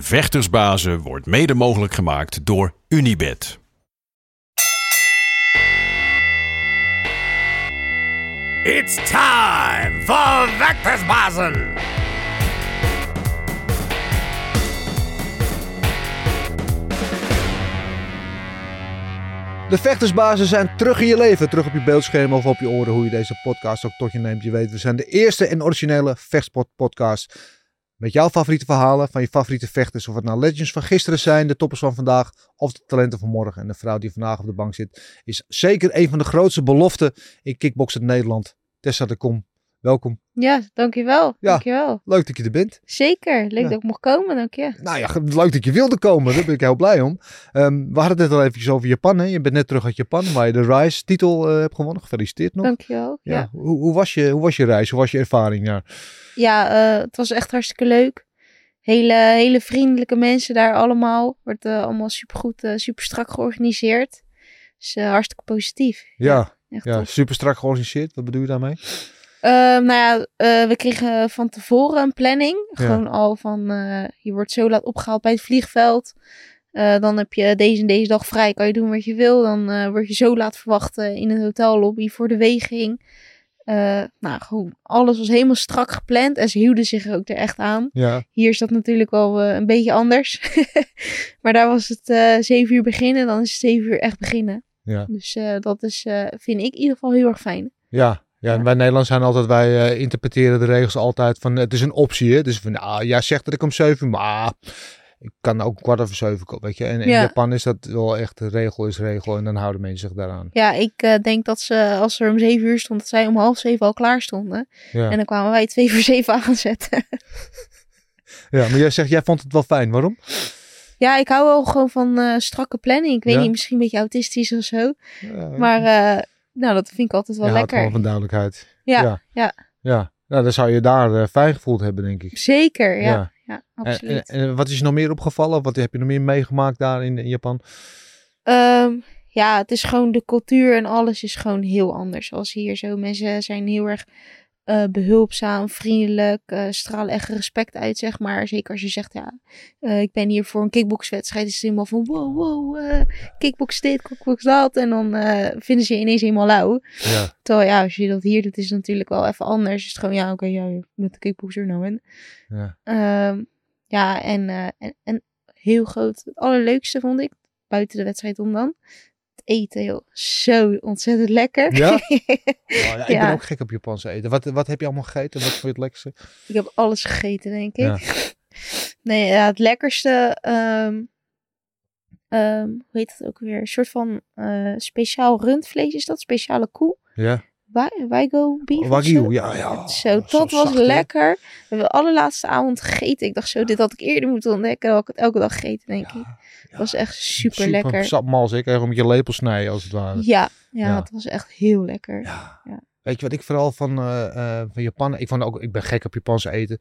Vechtersbazen wordt mede mogelijk gemaakt door Unibed. It's time for Vectorsbazen! De vechtersbazen zijn terug in je leven, terug op je beeldscherm of op je oren, hoe je deze podcast ook tot je neemt. Je weet, we zijn de eerste en originele vechtspot podcast. Met jouw favoriete verhalen van je favoriete vechters. Of het nou legends van gisteren zijn, de toppers van vandaag of de talenten van morgen. En de vrouw die vandaag op de bank zit, is zeker een van de grootste beloften in kickboksen Nederland. Tessa de Kom, welkom. Ja, dankjewel. Ja. Dankjewel. Leuk dat je er bent. Zeker. Leuk Ja. dat ik mocht komen, dank je. Nou ja, leuk dat je wilde komen. Daar ben ik heel blij om. Ehm, we hadden het net al eventjes over Japan. Hè? Je bent net terug uit Japan, waar je de Rise-titel eh, hebt gewonnen. Gefeliciteerd nog. Dankjewel. Ja. Ja, Hoe, hoe, was je, hoe was je reis? Hoe was je ervaring daar? ja eh, het was echt hartstikke leuk. Hele, hele vriendelijke mensen daar allemaal. Wordt eh, allemaal supergoed, super strak georganiseerd. Dus hartstikke positief. Ja, Echt ja, tof. super strak georganiseerd. Wat bedoel je daarmee? Ehm, nou ja, eh, we kregen van tevoren een planning. Ja. Gewoon al van, eh, je wordt zo laat opgehaald bij het vliegveld. Eh, dan heb je deze en deze dag vrij, kan je doen wat je wil. Dan word je zo laat verwacht in een hotellobby voor de weging. Nou, gewoon alles was helemaal strak gepland en ze hielden zich er ook er echt aan. Ja, Hier is dat natuurlijk wel een beetje anders. maar daar was het zeven uur beginnen, dan is het zeven uur echt beginnen. ja, Dus dat is, vind ik in ieder geval heel erg fijn. ja. Ja, en wij Nederlanders zijn altijd, wij eh, interpreteren de regels altijd van, het is een optie. Hè? Dus van, ah, jij zegt dat ik om 7 uur, maar ik kan ook kwart over zeven komen, weet je. En in Ja. Japan is dat wel echt, de regel is regel en dan houden mensen zich daaraan. Ja, ik eh, denk dat ze, als er om zeven uur stond, dat zij om half zeven al klaar stonden. Ja. En dan kwamen wij twee voor zeven aanzetten. ja, maar jij zegt, jij vond het wel fijn. Waarom? ja, ik hou wel gewoon van eh, strakke planning. Ik weet Ja? niet, misschien een beetje autistisch of zo. Ja, Maar nou, dat vind ik altijd wel je lekker. gewoon van duidelijkheid. Ja, ja. ja. Ja, nou, dan zou je daar eh, fijn gevoeld hebben, denk ik. Zeker, ja. Ja. absoluut. en, en wat is je nog meer opgevallen? Wat heb je nog meer meegemaakt daar in, in Japan? Ehm, ja, het is gewoon de cultuur en alles is gewoon heel anders als hier zo. Mensen zijn heel erg eh, behulpzaam, vriendelijk, stralen echt respect uit, zeg maar. Zeker als je zegt, ja, eh, ik ben hier voor een kickboxwedstrijd. Is het helemaal van, wow, wow, kickbox dit, kickbox dat. En dan vinden ze je ineens helemaal lauw. Ja, Terwijl ja, als je dat hier doet, is het natuurlijk wel even anders. Is het gewoon, ja, oké, ja, je bent een kickboxer nou en. ja. Ehm, ja, en, en, en heel groot. Het allerleukste vond ik, buiten de wedstrijd om dan. Eten, joh. Zo ontzettend lekker. Ja? Oh, ja, ik ben ook gek op Japanse eten. Wat, wat heb je allemaal gegeten? Wat vond je het lekkerste? ik heb alles gegeten, denk ik. Ja. Nee, ja, het lekkerste. ehm, ehm, hoe heet dat ook weer? Een soort van eh, speciaal rundvlees is dat? Speciale koe. Ja. Wagyu beef Wagyu, ja, ja. Zo, Oh, dat was zacht, lekker. We hebben de allerlaatste avond gegeten. Ik dacht zo, dit had ik eerder moeten ontdekken. Dan had ik het elke dag gegeten, denk ik. Het was echt super, lekker. Sapmals, ik kreeg met je lepel snijden als het ware. Ja, ja, Ja. het was echt heel lekker. Ja. Ja. Weet je wat ik vooral van, eh, eh, van Japan... Ik, vond ook, ik ben gek op Japanse eten.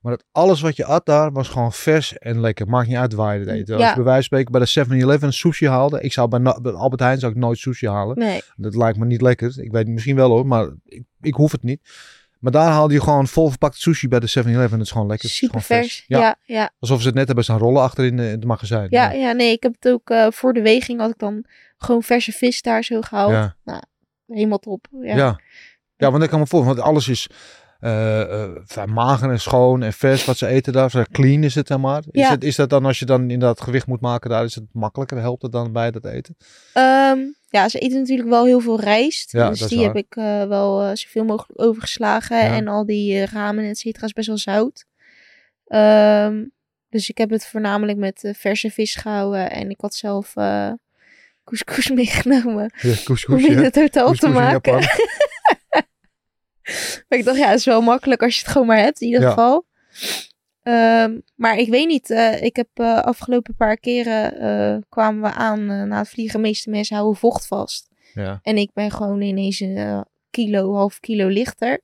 Maar dat alles wat je at daar was gewoon vers en lekker. Maakt niet uit waar je het eet. Als Ja. bij wijze van spreken bij de 7-Eleven een sushi haalde. Ik zou bij, Albert Heijn zou ik nooit sushi halen. Nee, Dat lijkt me niet lekker. Ik weet het misschien wel hoor, maar ik, ik hoef het niet. Maar daar haalde je gewoon vol verpakte sushi bij de 7-Eleven. Dat is gewoon lekker. Het super gewoon vers. Ja. Ja, ja, Alsof ze het net hebben staan rollen achter in, het magazijn. ja, nee, ik heb het ook eh, voor de weging had ik dan gewoon verse vis daar zo gehaald. Ja. Helemaal top. Ja. Ja. ja. want ik kan me voor, want alles is vrij mager en schoon en vers wat ze eten daar. Clean is het, zeg maar. Is, Ja. het, is dat dan als je dan inderdaad gewicht moet maken daar, is het makkelijker? Helpt het dan bij dat eten? Ehm, ja, ze eten natuurlijk wel heel veel rijst. Ja, dus dat die waar. heb ik eh, wel zoveel mogelijk overgeslagen. Ja. En al die ramen, et cetera, is best wel zout. Ehm, dus ik heb het voornamelijk met verse vis gehouden. En ik had zelf couscous meegenomen. Ja, Om couscous, in ja. het hotel te Couscous in maken. Maar ik dacht, ja, het is wel makkelijk als je het gewoon maar hebt, in ieder Ja. geval. Ehm, maar ik weet niet. eh, ik heb eh, afgelopen paar keren eh, kwamen we aan na het vliegen. De meeste mensen houden vocht vast. Ja. En ik ben gewoon ineens een kilo, half kilo lichter.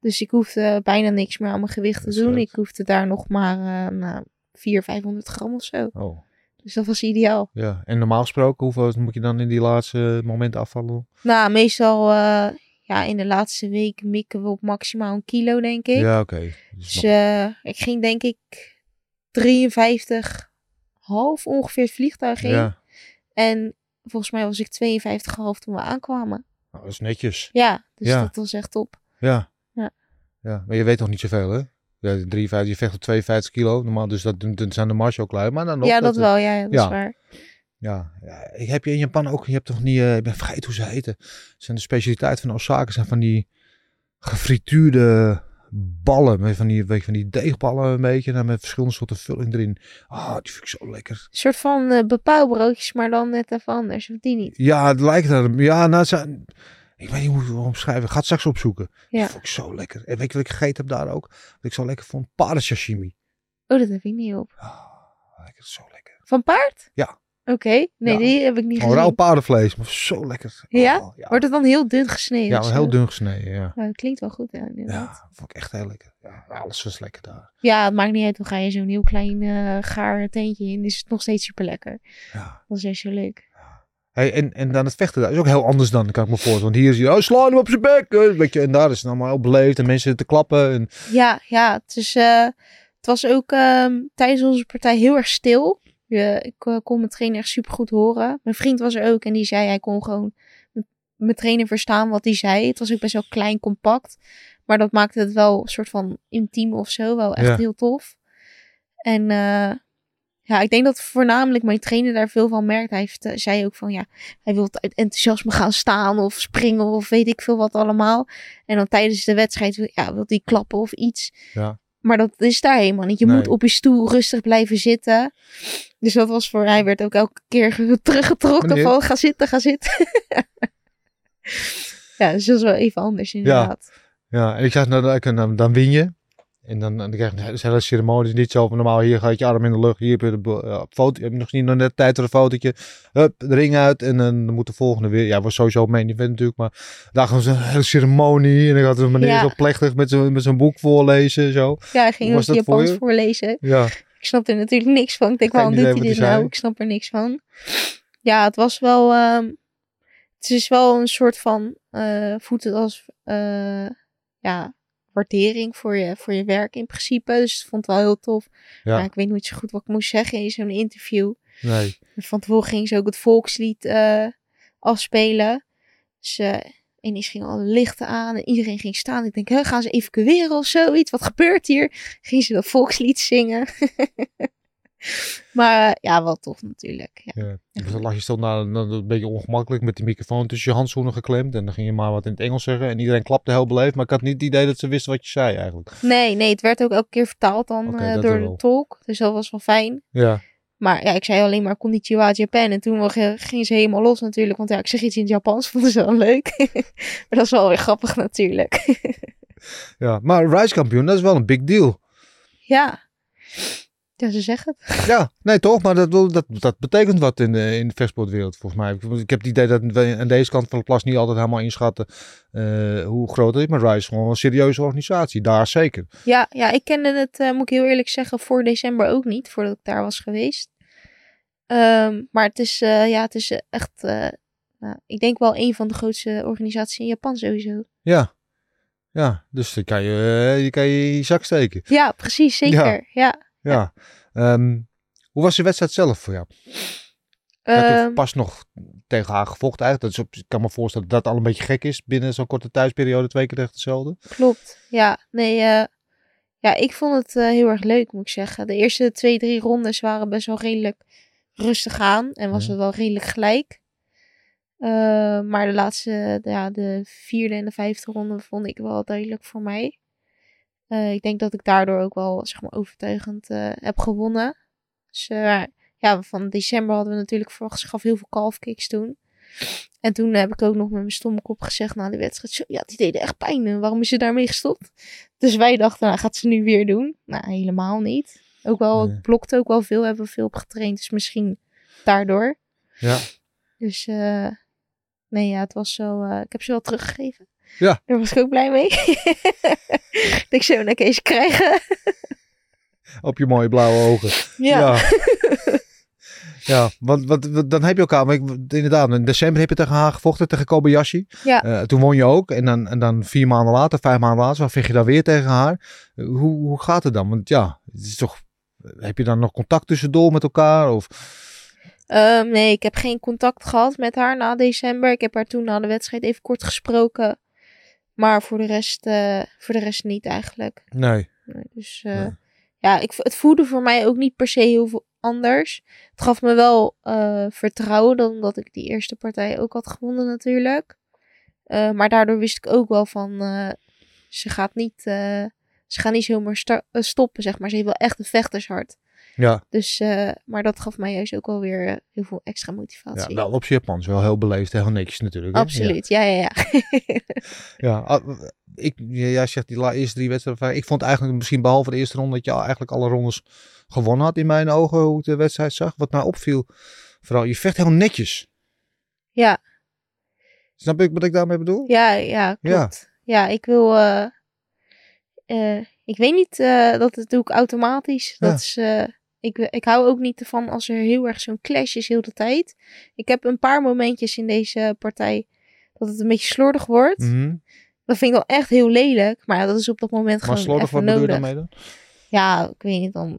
Dus ik hoefde bijna niks meer aan mijn gewicht te doen. leuk. Ik hoefde daar nog maar uh, nou, 400, 500 gram of zo. Oh, Dus dat was ideaal. ja. En normaal gesproken, hoeveel moet je dan in die laatste momenten afvallen? Nou, meestal eh, ja, in de laatste week mikken we op maximaal een kilo, denk ik. Ja, oké. Dus Dus nog- eh, ik ging denk ik 53 half ongeveer het vliegtuig in. ja. En volgens mij was ik 52 half toen we aankwamen. Nou, dat is netjes. Ja, dus Ja. dat was echt top. Ja. Ja. Ja, maar je weet toch niet zoveel, hè? Ja, 53, je vecht op 52 kilo. Normaal, dus dat, dat zijn de mars ook. Maar dan nog. ja, dat wel. Ja, dat ja. is waar. Ja, ja, ik heb je in Japan ook, je hebt toch niet, eh, ik ben vergeten hoe ze heten. Het zijn de specialiteit van Osaka, zijn van die gefrituurde ballen, met van die, weet je, van die deegballen een beetje, en met verschillende soorten vulling erin. Ah, die vind ik zo lekker. Een soort van eh bepaalbroodjes, maar dan net even anders. Of die niet. Ja, het lijkt er, ja, nou, zijn, ik weet niet hoe ik het omschrijven, ik ga het straks opzoeken. Ja. Die vond ik zo lekker. En weet je wat ik gegeten heb daar ook? Wat ik zo lekker vond? Paardensashimi. Oh, dat heb ik niet op. Ah, lekker, zo lekker. Van paard? Ja. Oké, nee, Ja. die heb ik niet Gewoon rauw gezien. paardenvlees, maar zo lekker. Ja? Oh, ja. Wordt het dan heel dun gesneden? Ja, heel dun gesneden, ja. Dat klinkt wel goed, ja, inderdaad. Ja, vond ik echt heel lekker. Ja, alles was lekker daar. Ja, het maakt niet uit. Dan ga je zo'n heel klein eh gaar teentje in. Is het nog steeds super lekker. Ja. Dat is echt zo leuk. Hey, en, en dan het vechten, dat is ook heel anders dan, kan ik me voorstellen. Want hier is je, oh, sla hem op zijn bek. Weet je, en daar is het allemaal heel beleefd en mensen te klappen. En, Ja, ja. Het, is, eh, het was ook ehm, tijdens onze partij heel erg stil. Je, ik eh, kon mijn trainer echt super goed horen. Mijn vriend was er ook en die zei hij kon gewoon mijn trainer verstaan wat hij zei. Het was ook best wel klein, compact. Maar dat maakte het wel een soort van intiem of zo. Wel echt Ja. heel tof. En eh, ja, ik denk dat voornamelijk mijn trainer daar veel van merkt. Hij heeft, eh, zei ook van ja, hij wil uit enthousiasme gaan staan of springen of weet ik veel wat allemaal. En dan tijdens de wedstrijd wil, ja, wil hij klappen of iets. Ja. Maar dat is daar helemaal niet. Je Nee. moet op je stoel rustig blijven zitten. Dus dat was voor hij werd ook elke keer ge- teruggetrokken van ga zitten, ga zitten. ja, dus dat is wel even anders inderdaad. ja, en ik zeg, nou, dan, dan win je. En dan, dan krijg je een hele ceremonie. niet zo van normaal, hier gaat je arm in de lucht. Hier heb je de ja, foto. Heb je nog niet nog net tijd voor een fotootje. Hup, de ring uit. En dan, dan moet de volgende weer. Ja, was sowieso op main event natuurlijk. Maar daar gaan ze een hele ceremonie. En dan gaat een meneer Ja. zo plechtig met zijn met boek voorlezen. Zo. Ja, hij ging voor Japans voorlezen. Ja, Ik snapte er natuurlijk niks van. Ik denk, waarom doet hij dit nou? Ik snap er niks van. Ja, het was wel... ehm, het is wel een soort van... eh voelt het als... eh, ja, waardering voor je, voor je werk in principe. Dus ik vond het wel heel tof. Ja. Maar ik weet niet zo goed wat ik moest zeggen in zo'n interview. nee. En Van tevoren ging ze ook het volkslied eh, afspelen. Dus eh ineens gingen alle lichten aan en iedereen ging staan. Ik denk, hè, gaan ze evacueren of zoiets? Wat gebeurt hier? Ging ze dat volkslied zingen. maar eh, ja, wel tof natuurlijk. Ja. Ja. Dus dan lag je stil na, na- een beetje ongemakkelijk met die microfoon tussen je handschoenen geklemd. En dan ging je maar wat in het Engels zeggen. En iedereen klapte heel beleefd. Maar ik had niet het idee dat ze wisten wat je zei eigenlijk. Nee, nee, het werd ook elke keer vertaald dan eh, door de tolk. Dus dat was wel fijn. Ja, Maar ja, ik zei alleen maar konnichiwa Japan. En toen gingen ze helemaal los natuurlijk. Want ja, ik zeg iets in het Japans, vonden ze wel leuk. maar dat is wel weer grappig natuurlijk. ja. Maar Rise kampioen, dat is wel een big deal. ja. Ja, ze zeggen het. Ja, nee toch? Maar dat, dat, dat betekent wat in de, in de vechtsportwereld volgens mij. Ik, ik heb het idee dat we aan deze kant van de plas niet altijd helemaal inschatten eh, hoe groot het is. Maar Rise is gewoon een serieuze organisatie. Daar zeker. Ja, ja, ik kende het, eh, moet ik heel eerlijk zeggen, voor december ook niet. Voordat ik daar was geweest. Ehm, maar het is, eh, ja, het is echt, nou, ik denk wel een van de grootste organisaties in Japan sowieso. Ja. Ja, dus dan kan je, je, kan je zak steken. Ja, precies, zeker. Ja. Ja. Ehm, hoe was de wedstrijd zelf voor jou? Ehm, toch pas nog tegen haar gevochten eigenlijk. Dat is ik kan me voorstellen dat dat al een beetje gek is binnen zo'n korte thuisperiode. Twee keer echt hetzelfde. Klopt. Ja, nee, eh, ja, ik vond het eh, heel erg leuk, moet ik zeggen. De eerste twee, drie rondes waren best wel redelijk rustig aan en was Ja. het wel redelijk gelijk. Eh, maar de laatste, ja, de vierde en de vijfde ronde vond ik wel duidelijk voor mij. Eh, ik denk dat ik daardoor ook wel, zeg maar, overtuigend eh, heb gewonnen. Dus eh, ja, van december hadden we natuurlijk verwacht, gaf heel veel calf kicks toen. En toen heb ik ook nog met mijn stomme kop gezegd na de wedstrijd. Zo, ja, die deden echt pijn. En waarom is ze daarmee gestopt? Dus wij dachten, nou gaat ze nu weer doen. Nou, helemaal niet. Ook wel, Nee. het blokte ook wel veel. Hebben we veel op getraind. Dus misschien daardoor. Ja. Dus nee, ja, het was zo. ik heb ze wel teruggegeven. Ja. Daar was ik ook blij mee. ik zo, je ze krijgen. Op je mooie blauwe ogen. Ja. Ja. Ja, want, want, dan heb je elkaar. Maar ik, inderdaad, in december heb je tegen haar gevochten, tegen Kobayashi. Ja. Eh, toen won je ook. En dan, en dan vier maanden later, vijf maanden later, dan vecht je dan weer tegen haar. Hoe, hoe gaat het dan? Want ja, het is toch. Heb je dan nog contact tussendoor met elkaar? Of, Ehm, nee, ik heb geen contact gehad met haar na december. Ik heb haar toen na de wedstrijd even kort gesproken. Maar voor de rest, eh, voor de rest niet eigenlijk. nee. Nee, Dus eh, Nee. ja, ik, het voelde voor mij ook niet per se heel veel anders. Het gaf me wel eh, vertrouwen, dan omdat ik die eerste partij ook had gewonnen natuurlijk. Maar daardoor wist ik ook wel van, ze gaat niet, ze gaat niet zomaar stoppen, zeg maar. Ze heeft wel echt een vechtershart. Ja, Dus, eh, maar dat gaf mij juist ook wel weer eh, heel veel extra ja, motivatie. wel op Japans. Wel heel beleefd, heel netjes natuurlijk. hè? Absoluut, ja, ja, ja. Ja, ah, ik, jij zegt die eerste drie wedstrijden. Ik vond eigenlijk misschien behalve de eerste ronde dat je eigenlijk alle rondes gewonnen had in mijn ogen. Hoe ik de wedstrijd zag. Wat mij opviel. Vooral, je vecht heel netjes. Ja. Snap ik wat ik daarmee bedoel? Ja, ja, klopt. Ja, ik wil. eh, ik weet niet, eh, dat doe ik automatisch. Ja. Dat is, ik, ik hou ook niet ervan als er heel erg zo'n clash is heel de tijd. Ik heb een paar momentjes in deze partij dat het een beetje slordig wordt. Mhm. Dat vind ik dan echt heel lelijk. Maar ja, dat is op dat moment Maar gewoon slordig, wat bedoel je nodig. dan? Ja, ik weet niet, dan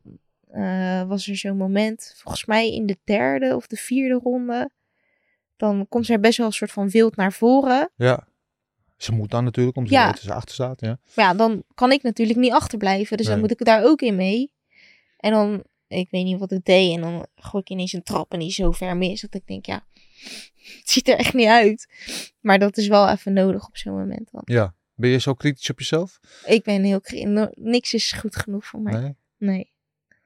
eh, was er zo'n moment, volgens mij in de derde of de vierde ronde. Dan komt ze er best wel een soort van wild naar voren. Ja. Ze moet dan natuurlijk, omdat Ja. ze achter staat. Ja. Maar ja, dan kan ik natuurlijk niet achterblijven. Dus dan moet ik daar ook in mee. En dan, ik weet niet wat ik deed. En dan gooi ik ineens een trap en die zo ver mis. Dat ik denk, ja, het ziet er echt niet uit. Maar dat is wel even nodig op zo'n moment dan. ja. Ben je zo kritisch op jezelf? Ik ben heel... no- Niks is goed genoeg voor mij. Nee. Nee.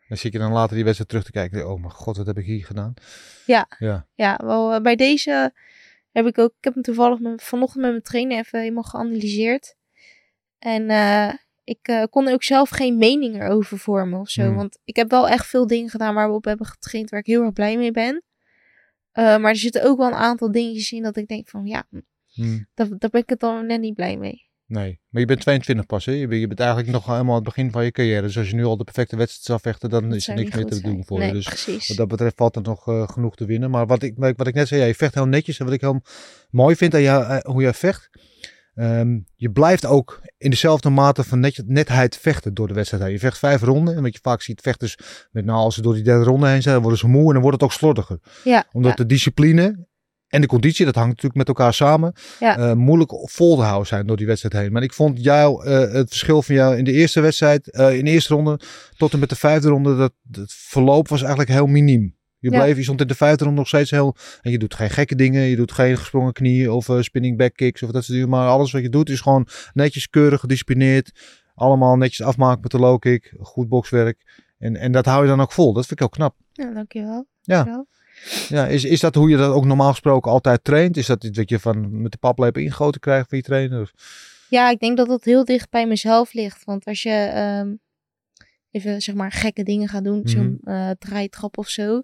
Dan zit je dan later die wedstrijd terug te kijken. Oh mijn god, wat heb ik hier gedaan? Ja. Ja. Ja, wel eh, bij deze heb ik ook... Ik heb hem toevallig met, vanochtend met mijn trainer even helemaal geanalyseerd. En eh, ik eh, kon ook zelf geen mening erover vormen of zo. Hmm. Want ik heb wel echt veel dingen gedaan waar we op hebben getraind waar ik heel erg blij mee ben. Eh, maar er zitten ook wel een aantal dingetjes in dat ik denk van ja, Hm. daar, daar ben ik het dan net niet blij mee. Nee, maar je bent 22 pas, hè? Je bent, je bent eigenlijk nog helemaal aan het begin van je carrière. Dus als je nu al de perfecte wedstrijd zou vechten, dan Dat is er niks meer te doen voor nee, je. Dus precies. wat dat betreft valt er nog eh, genoeg te winnen. Maar wat ik, wat ik net zei, ja, je vecht heel netjes. En wat ik heel mooi vind aan jou, hoe jij vecht, ehm, je blijft ook in dezelfde mate van net, netheid vechten door de wedstrijd heen. Je vecht vijf ronden. En wat je vaak ziet, vechters, met nou, als ze door die derde ronde heen zijn, worden ze moe en dan wordt het ook slordiger. ja, Omdat ja, de discipline en de conditie, dat hangt natuurlijk met elkaar samen, Ja. eh, moeilijk vol te houden zijn door die wedstrijd heen. Maar ik vond jou, eh, het verschil van jou in de eerste wedstrijd, eh, in de eerste ronde tot en met de vijfde ronde, dat het verloop was eigenlijk heel miniem. Je Ja. bleef, je stond in de vijfde nog steeds heel, en je doet geen gekke dingen, je doet geen gesprongen knieën of eh, spinning back kicks of dat soort dingen, maar alles wat je doet is gewoon netjes, keurig, gedisciplineerd, allemaal netjes afmaken met de low kick, goed bokswerk. En, en dat hou je dan ook vol. Dat vind ik heel knap. ja, dankjewel. Ja. Dankjewel. Ja, is, is dat hoe je dat ook normaal gesproken altijd traint? Is dat iets wat je van met de paplepel ingegoten krijgt van je trainer? Ja, ik denk dat dat heel dicht bij mezelf ligt. Want als je ehm, even zeg maar gekke dingen gaat doen, zo'n eh, draaitrap of zo,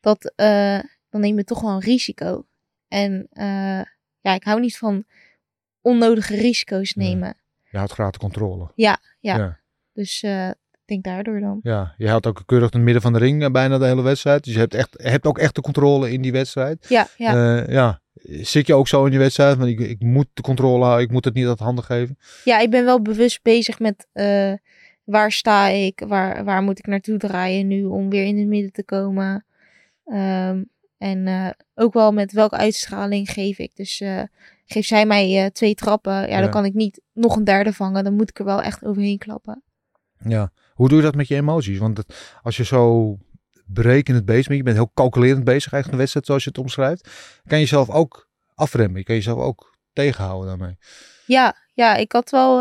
dat, eh, dan neem je toch wel een risico. En eh, ja, ik hou niet van onnodige risico's nemen. Je houdt graag de controle. Ja, ja. Ja. Dus ik denk daardoor dan. Ja, je houdt ook keurig in het midden van de ring bijna de hele wedstrijd. Dus je hebt, echt, je hebt ook echt de controle in die wedstrijd. Ja, ja. Ja. ja. Zit je ook zo in die wedstrijd? Want ik, ik moet de controle houden, ik moet het niet uit handen geven. ja, ik ben wel bewust bezig met waar sta ik, waar, waar moet ik naartoe draaien nu om weer in het midden te komen. Ehm, en eh, ook wel met welke uitstraling geef ik. Dus eh geef zij mij eh, twee trappen, ja, Ja. dan kan ik niet nog een derde vangen. Dan moet ik er wel echt overheen klappen. Ja. Hoe doe je dat met je emoties? Want als je zo berekenend bezig bent, je bent heel calculerend bezig eigenlijk een wedstrijd zoals je het omschrijft, kan je jezelf ook afremmen. Je kan jezelf ook tegenhouden daarmee. Ja, ja, ik had wel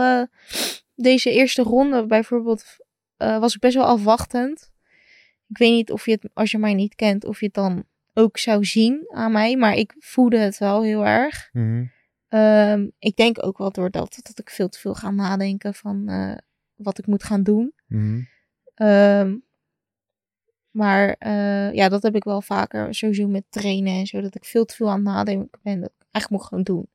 deze eerste ronde bijvoorbeeld, eh, was ik best wel afwachtend. Ik weet niet of je het, als je mij niet kent, of je het dan ook zou zien aan mij. Maar ik voelde het wel heel erg. Mhm. Ehm, ik denk ook wel door dat, dat ik veel te veel ga nadenken van eh, wat ik moet gaan doen. Mhm. Ehm, maar eh, ja, dat heb ik wel vaker. Sowieso met trainen en zo. Dat ik veel te veel aan het nadenken ben. Dat ik eigenlijk moet gewoon doen.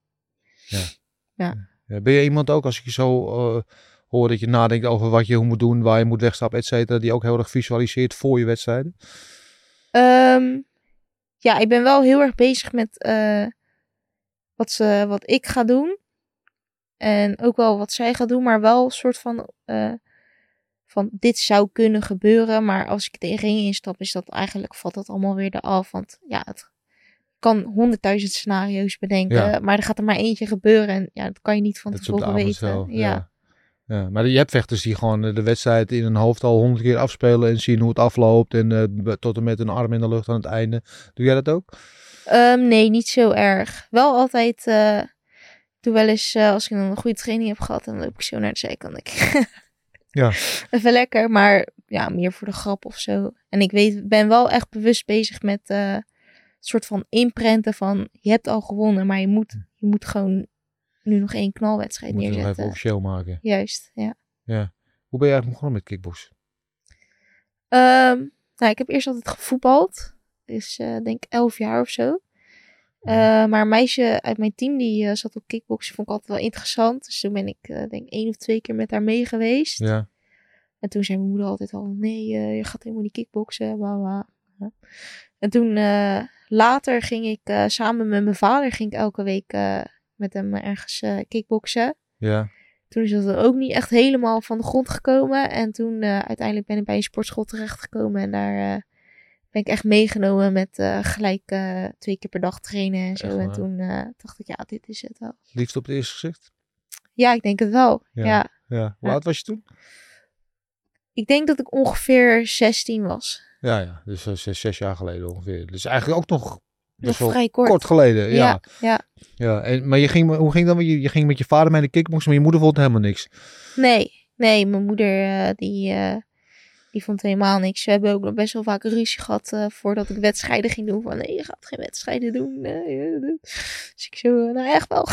Ja, ben je iemand ook, als ik je zo hoor dat je nadenkt over wat je moet doen, waar je moet wegstappen, et cetera, die ook heel erg visualiseert voor je wedstrijden? Ehm, ja, ik ben wel heel erg bezig met eh, wat, ze, wat ik ga doen. En ook wel wat zij gaat doen. Maar wel een soort van... eh, van dit zou kunnen gebeuren. Maar als ik de ring instap, is dat eigenlijk... Valt dat allemaal weer eraf. Want ja, het kan honderdduizend scenario's bedenken. Ja. Maar er gaat er maar eentje gebeuren. En ja, dat kan je niet van Dat tevoren weten. zelf. ja. Ja. Ja, maar je hebt vechters die gewoon eh, de wedstrijd in hun hoofd al honderd keer afspelen en zien hoe het afloopt en eh, tot en met een arm in de lucht aan het einde. Doe jij dat ook? Ehm, nee, niet zo erg. Wel altijd. ik doe wel eens als ik een goede training heb gehad, dan loop ik zo naar de zijkant. Ik Ja. Even lekker, maar ja, meer voor de grap of zo. En ik weet, ben wel echt bewust bezig met een soort van imprenten van je hebt al gewonnen, maar je moet, je moet gewoon nu nog één knalwedstrijd Moet je nog even neerzetten. officieel maken. Juist, ja. Hoe ben jij eigenlijk begonnen met kickboksen? Ehm, nou, ik heb eerst altijd gevoetbald. Dus eh denk elf jaar of zo. Eh, maar een meisje uit mijn team die eh, zat op kickboksen, vond ik altijd wel interessant. Dus toen ben ik eh, denk één of twee keer met haar mee geweest. Ja. En toen zei mijn moeder altijd al, nee, je gaat helemaal niet kickboksen. Bla, bla. Ja. En toen later ging ik samen met mijn vader ging ik elke week met hem ergens eh kickboksen. Ja. Toen is dat ook niet echt helemaal van de grond gekomen. En toen eh, uiteindelijk ben ik bij een sportschool terechtgekomen. En daar eh, ben ik echt meegenomen met gelijk twee keer per dag trainen en zo. Echt En toen dacht ik, ja, dit is het wel. Liefde op het eerste gezicht? Ja, ik denk het wel. Ja. Ja. Ja. Hoe oud was je toen? Ik denk dat ik ongeveer 16 was. Ja, ja. Dus zes, zes jaar geleden ongeveer. Dus eigenlijk ook nog Wel vrij kort. kort geleden. Ja. ja, ja. En, maar je ging, hoe ging dat? Je, je ging met je vader mee naar de kickboksen, maar je moeder vond helemaal niks. Nee, nee, mijn moeder eh, die, eh, die vond helemaal niks. We hebben ook nog best wel vaak ruzie gehad eh, voordat ik wedstrijden ging doen. Van nee, je gaat geen wedstrijden doen. Nee, dus ik zo, nou echt wel.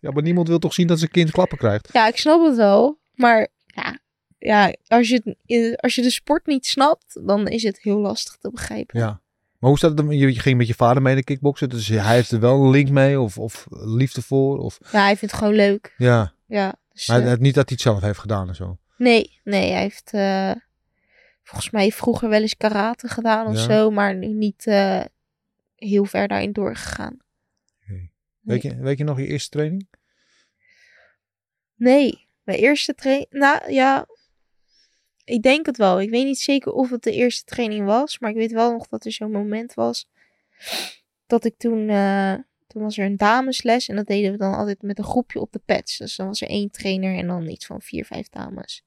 Ja, maar niemand wil toch zien dat zijn kind klappen krijgt? ja, ik snap het wel. Maar ja, ja als, je, als je de sport niet snapt, dan is het heel lastig te begrijpen. Ja. Maar hoe staat het? Je, ging met je vader mee naar kickboksen, dus hij heeft er wel een link mee of, of liefde voor? Of, Ja, hij vindt het gewoon leuk. ja, Ja, dus, maar het- niet dat hij het zelf heeft gedaan en zo. nee, nee, hij heeft eh, volgens mij vroeger wel eens karate gedaan of Ja. zo, maar nu niet eh, heel ver daarin doorgegaan. Weet je, weet je nog je eerste training? Nee, mijn eerste training. Nou ja, ik denk het wel. Ik weet niet zeker of het de eerste training was, maar ik weet wel nog dat er zo'n moment was dat ik toen. eh, toen was er een damesles en dat deden we dan altijd met een groepje op de pads. Dus dan was er één trainer en dan iets van vier, vijf dames.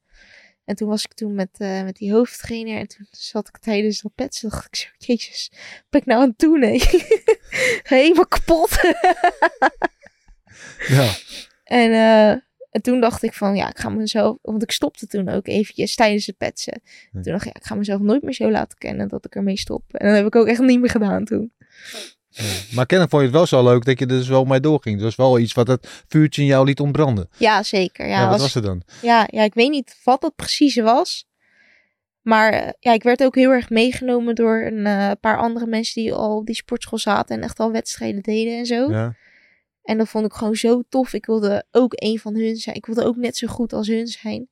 En toen was ik toen met, eh, met die hoofdtrainer en toen zat ik tijdens dat pads en dacht ik zo, jezus, wat ben ik nou aan het doen? hè? Helemaal kapot. Ja. En, eh, en toen dacht ik van, ja, ik ga mezelf... Want ik stopte toen ook eventjes tijdens het petsen. Hm. Toen dacht ik, ja, ik ga mezelf nooit meer zo laten kennen dat ik ermee stop. En dat heb ik ook echt niet meer gedaan toen. Ja. Maar kennelijk vond je het wel zo leuk dat je er dus wel mee doorging. Het was wel iets wat het vuurtje in jou liet ontbranden. Ja, zeker. Ja, Ja, wat als- was het dan? ja, ja, ik weet niet wat dat precies was. Maar eh, ja, ik werd ook heel erg meegenomen door een eh, paar andere mensen die al op die sportschool zaten en echt al wedstrijden deden en zo. Ja. En dat vond ik gewoon zo tof. Ik wilde ook een van hun zijn. Ik wilde ook net zo goed als hun zijn.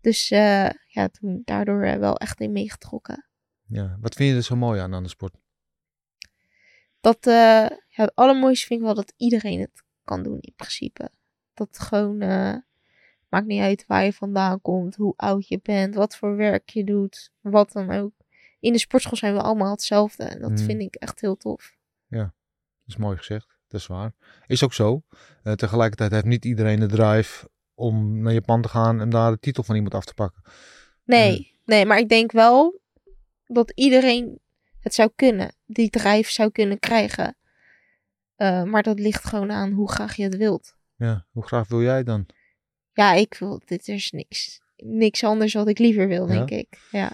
Dus eh, ja, toen daardoor eh, wel echt in meegetrokken. ja. Wat vind je er zo mooi aan aan de sport? Dat, eh, ja, het allermooiste vind ik wel dat iedereen het kan doen in principe. Dat gewoon, eh, maakt niet uit waar je vandaan komt, hoe oud je bent, wat voor werk je doet, wat dan ook. In de sportschool zijn we allemaal hetzelfde en dat Mhm. vind ik echt heel tof. Dat is mooi gezegd. Dat is waar. Is ook zo. Eh, tegelijkertijd heeft niet iedereen de drive om naar Japan te gaan en daar de titel van iemand af te pakken. Nee, nee, maar ik denk wel dat iedereen het zou kunnen, die drijf zou kunnen krijgen. Eh, maar dat ligt gewoon aan hoe graag je het wilt. Ja, hoe graag wil jij dan? Ja, ik wil, dit is niks. Niks anders wat ik liever wil, Ja? denk ik. Ja.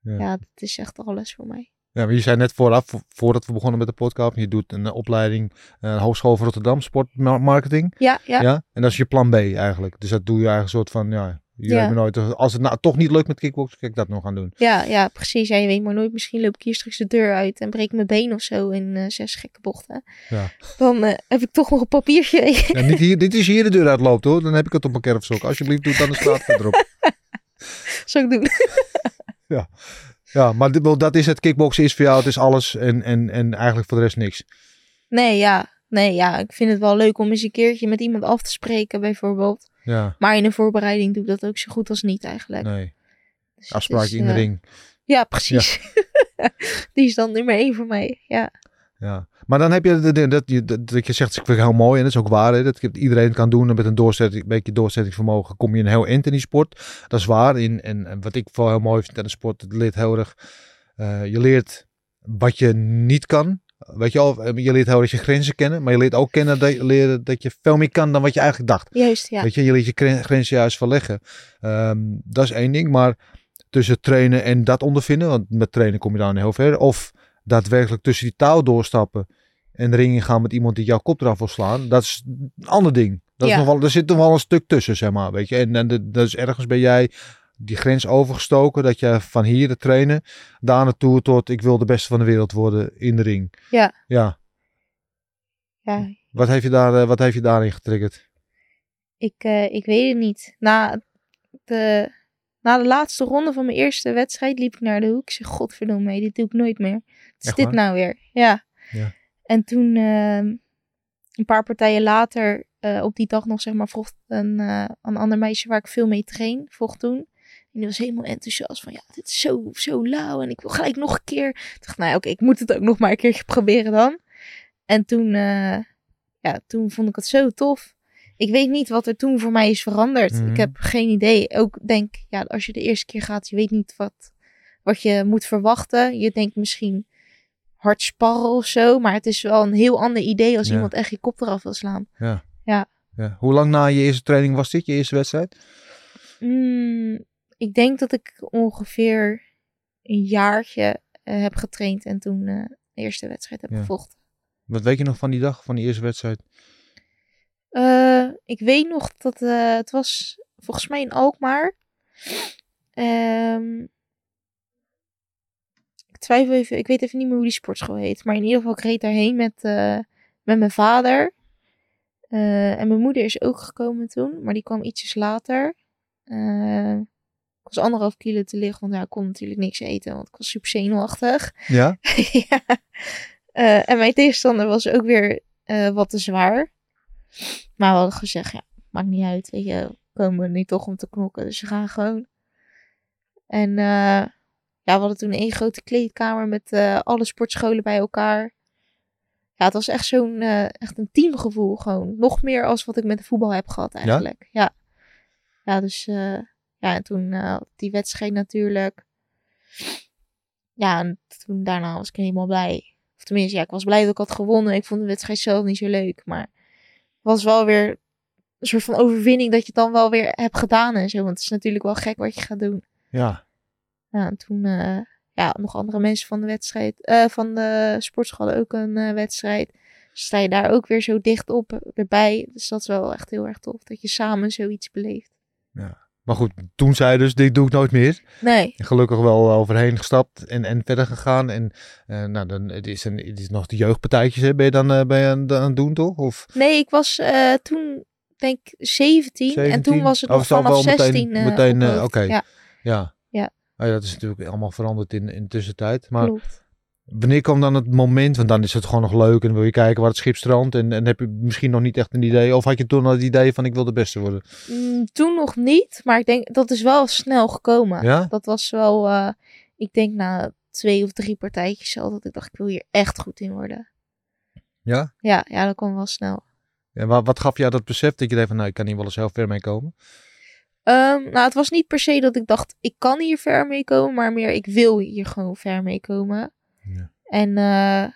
Ja. ja, dat is echt alles voor mij. Ja, maar je zei net vooraf, vo- voordat we begonnen met de podcast, je doet een eh, opleiding, een Hogeschool van Rotterdam, sportmarketing. Ja, ja. Ja. En dat is je plan B eigenlijk. Dus dat doe je eigenlijk een soort van, ja, je Ja. nooit, als het nou toch niet lukt met kickboksen, kan ik dat nog gaan doen. Ja, ja, precies. Ja, je weet maar nooit. Misschien loop ik hier straks de deur uit en breek mijn been of zo in eh, zes gekke bochten. Ja. Dan eh, heb ik toch nog een papiertje. Ja, niet hier, dit is hier de deur uitloopt hoor, dan heb ik het op mijn kerfstok. Alsjeblieft, doe aan de straat verderop. Zou ik doen. Ja, maar dit, wel, dat is het. Kickboksen is voor jou, het is alles en, en, en eigenlijk voor de rest niks. Nee, ja. Nee, ja. Ik vind het wel leuk om eens een keertje met iemand af te spreken, bijvoorbeeld. Ja, Maar in de voorbereiding doe ik dat ook zo goed als niet eigenlijk. nee. Dus is, in de eh, ring. Ja, precies. Die is dan nummer één voor mij. Ja. Ja. Maar dan heb je dat, je, dat, dat je zegt, ik vind het heel mooi en dat is ook waar. Hè, dat iedereen het kan doen en met een, doorzetting, een beetje doorzettingsvermogen kom je een heel eind in die sport. Dat is waar. In, en, en wat ik vooral heel mooi vind aan de sport, het leert heel erg, eh, je leert wat je niet kan. Weet je al, je leert heel erg je grenzen kennen, maar je leert ook kennen dat, je- leren dat je veel meer kan dan wat je eigenlijk dacht. Juist, ja. Weet je, je leert je gren- grenzen juist verleggen. Ehm, dat is één ding, maar tussen trainen en dat ondervinden, want met trainen kom je dan heel ver. Of daadwerkelijk tussen die touw doorstappen en de ring ingaan met iemand die jouw kop eraf wil slaan. Dat is een ander ding. Dat is nog wel, er zit nog wel een stuk tussen, zeg maar. Weet je, en, en de- dat is ergens ben jij die grens overgestoken, dat je van hier te trainen, daar naartoe tot ik wil de beste van de wereld worden in de ring. Ja. Ja. ja. Wat heeft je, daar, eh, wat heeft je daarin getriggerd? Ik, eh, ik weet het niet. Na de, na de laatste ronde van mijn eerste wedstrijd liep ik naar de hoek. Ik zeg, godverdomme, mee, dit doe ik nooit meer. Wat is Echt dit waar? nou weer? Ja. Ja. En toen, ehm, een paar partijen later, eh, op die dag nog, zeg maar, vroeg een, eh, een ander meisje waar ik veel mee train, vroeg toen. En die was helemaal enthousiast van, ja, dit is zo, zo lauw en ik wil gelijk nog een keer. Ik dacht, nou oké, ik moet het ook nog maar een keertje proberen dan. En toen, eh, ja, toen vond ik het zo tof. Ik weet niet wat er toen voor mij is veranderd. Mhm. Ik heb geen idee. Ook denk, ja, als je de eerste keer gaat, je weet niet wat, wat je moet verwachten. Je denkt misschien hard sparren of zo. Maar het is wel een heel ander idee als Ja. iemand echt je kop eraf wil slaan. Ja. Hoe lang na je eerste training was dit, je eerste wedstrijd? Mm, ik denk dat ik ongeveer een jaartje eh, heb getraind en toen eh, de eerste wedstrijd heb Ja. gevochten. Wat weet je nog van die dag, van die eerste wedstrijd? Eh, ik weet nog dat eh, het was volgens mij in Alkmaar. Ehm, ik twijfel even, ik weet even niet meer hoe die sportschool heet. Maar in ieder geval, ik reed daarheen met, eh, met mijn vader. Eh, en mijn moeder is ook gekomen toen, maar die kwam ietsjes later. Ik was anderhalf kilo te licht, want ja, ik kon natuurlijk niks eten, want ik was super zenuwachtig. Ja? ja. En mijn tegenstander was ook weer wat te zwaar. Maar we hadden gezegd, ja, maakt niet uit, weet je, we komen er niet toch om te knokken, dus we gaan gewoon. En eh, ja, we hadden toen één grote kleedkamer met eh, alle sportscholen bij elkaar. Ja, het was echt zo'n, eh, echt een teamgevoel gewoon. Nog meer als wat ik met de voetbal heb gehad eigenlijk. Ja, ja. dus ja, en toen die wedstrijd natuurlijk. Ja, en toen daarna was ik helemaal blij. Of tenminste, ja, ik was blij dat ik had gewonnen. Ik vond de wedstrijd zelf niet zo leuk. Maar was wel weer een soort van overwinning dat je het dan wel weer hebt gedaan en zo. Want het is natuurlijk wel gek wat je gaat doen. Ja. Ja, en toen, eh, ja, nog andere mensen van de wedstrijd, eh, van de sportschool ook een eh, wedstrijd. Dus sta je daar ook weer zo dicht op erbij. Dus dat is wel echt heel erg tof, dat je samen zoiets beleeft. Maar goed, toen zei dus, dit doe ik nooit meer. Nee, gelukkig wel overheen gestapt en, en verder gegaan. En eh, nou, dan, het, is een, het is nog de jeugdpartijtjes, hè? ben je dan eh, ben je aan, aan het doen, toch? Of nee, ik was eh, toen, denk ik, 17, En 17? toen was het Oh, nog vanaf wel meteen- 16 eh, meteen, eh, ophoofd. oké. Ja, ja. Ja. Oh ja, dat is natuurlijk allemaal veranderd in, in de tussentijd. Maar klopt. Wanneer kwam dan het moment, want dan is het gewoon nog leuk en wil je kijken waar het schip strandt. En, en heb je misschien nog niet echt een idee. Of had je toen al het idee van ik wil de beste worden? Mm, toen nog niet, maar ik denk dat is wel snel gekomen. Ja? Dat was wel, eh, ik denk na twee of drie partijtjes al dat ik dacht ik wil hier echt goed in worden. Ja? Ja, ja, dat kwam wel snel. En wat, wat gaf jou dat besef dat je dacht van nou ik kan hier wel eens heel ver mee komen? Ehm, nou, het was niet per se dat ik dacht ik kan hier ver mee komen, maar meer ik wil hier gewoon ver mee komen. En eh,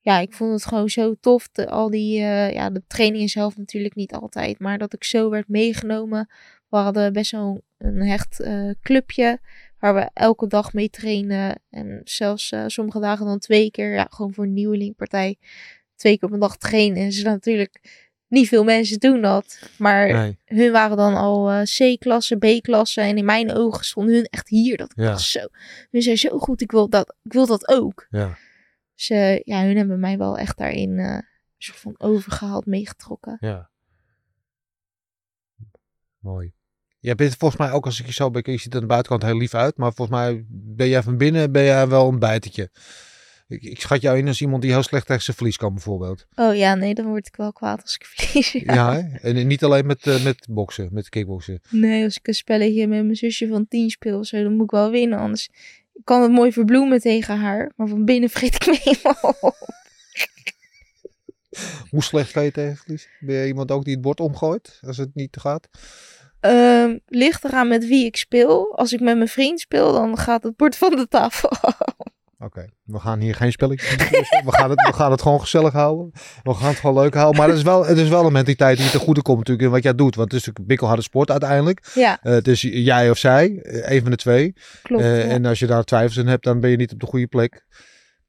ja, ik vond het gewoon zo tof. De, al die, eh, ja, de trainingen zelf natuurlijk niet altijd, maar dat ik zo werd meegenomen. We hadden best wel een hecht eh, clubje Waar we elke dag mee trainen. En zelfs sommige dagen dan twee keer. Ja, gewoon voor een nieuwelingpartij. Twee keer op een dag trainen. En ze natuurlijk niet veel mensen doen dat. Maar Nee. hun waren dan al eh, C-klasse, B-klasse. En in mijn ogen stonden hun echt hier. Dat ik Ja. zo. Hun zijn zo goed. Ik wil dat, ik wil dat ook. Ja. Dus eh, ja, hun hebben mij wel echt daarin een soort van overgehaald, meegetrokken. Ja. Mooi. Jij bent volgens mij ook als ik je zo bekijk, je ziet aan de buitenkant heel lief uit, maar volgens mij ben jij van binnen ben jij wel een bijtertje. Ik, ik schat jou in als iemand die heel slecht tegen zijn verlies kan bijvoorbeeld. Oh ja, nee, dan word ik wel kwaad als ik verlies. Ja. En niet alleen met, eh, met boksen, met kickboksen. Nee, als ik een spelletje met mijn zusje van tien speel of zo, dan moet ik wel winnen. Anders ik kan het mooi verbloemen tegen haar, maar van binnen vreet ik me helemaal op. Hoe slecht ga je tegen verlies? Ben je iemand ook die het bord omgooit als het niet gaat? Ehm, ligt eraan met wie ik speel. Als ik met mijn vriend speel, dan gaat het bord van de tafel. Oké, we gaan hier geen spelletjes we, gaan het, we gaan het gewoon gezellig houden. We gaan het gewoon leuk houden. Maar het is wel, het is wel een mentaliteit die te goede komt natuurlijk in wat jij doet. Want het is natuurlijk bikkelharde sport uiteindelijk. ja, Eh, het is jij of zij, eh, een van de twee. klopt. Eh, ja. En als je daar twijfels in hebt, dan ben je niet op de goede plek.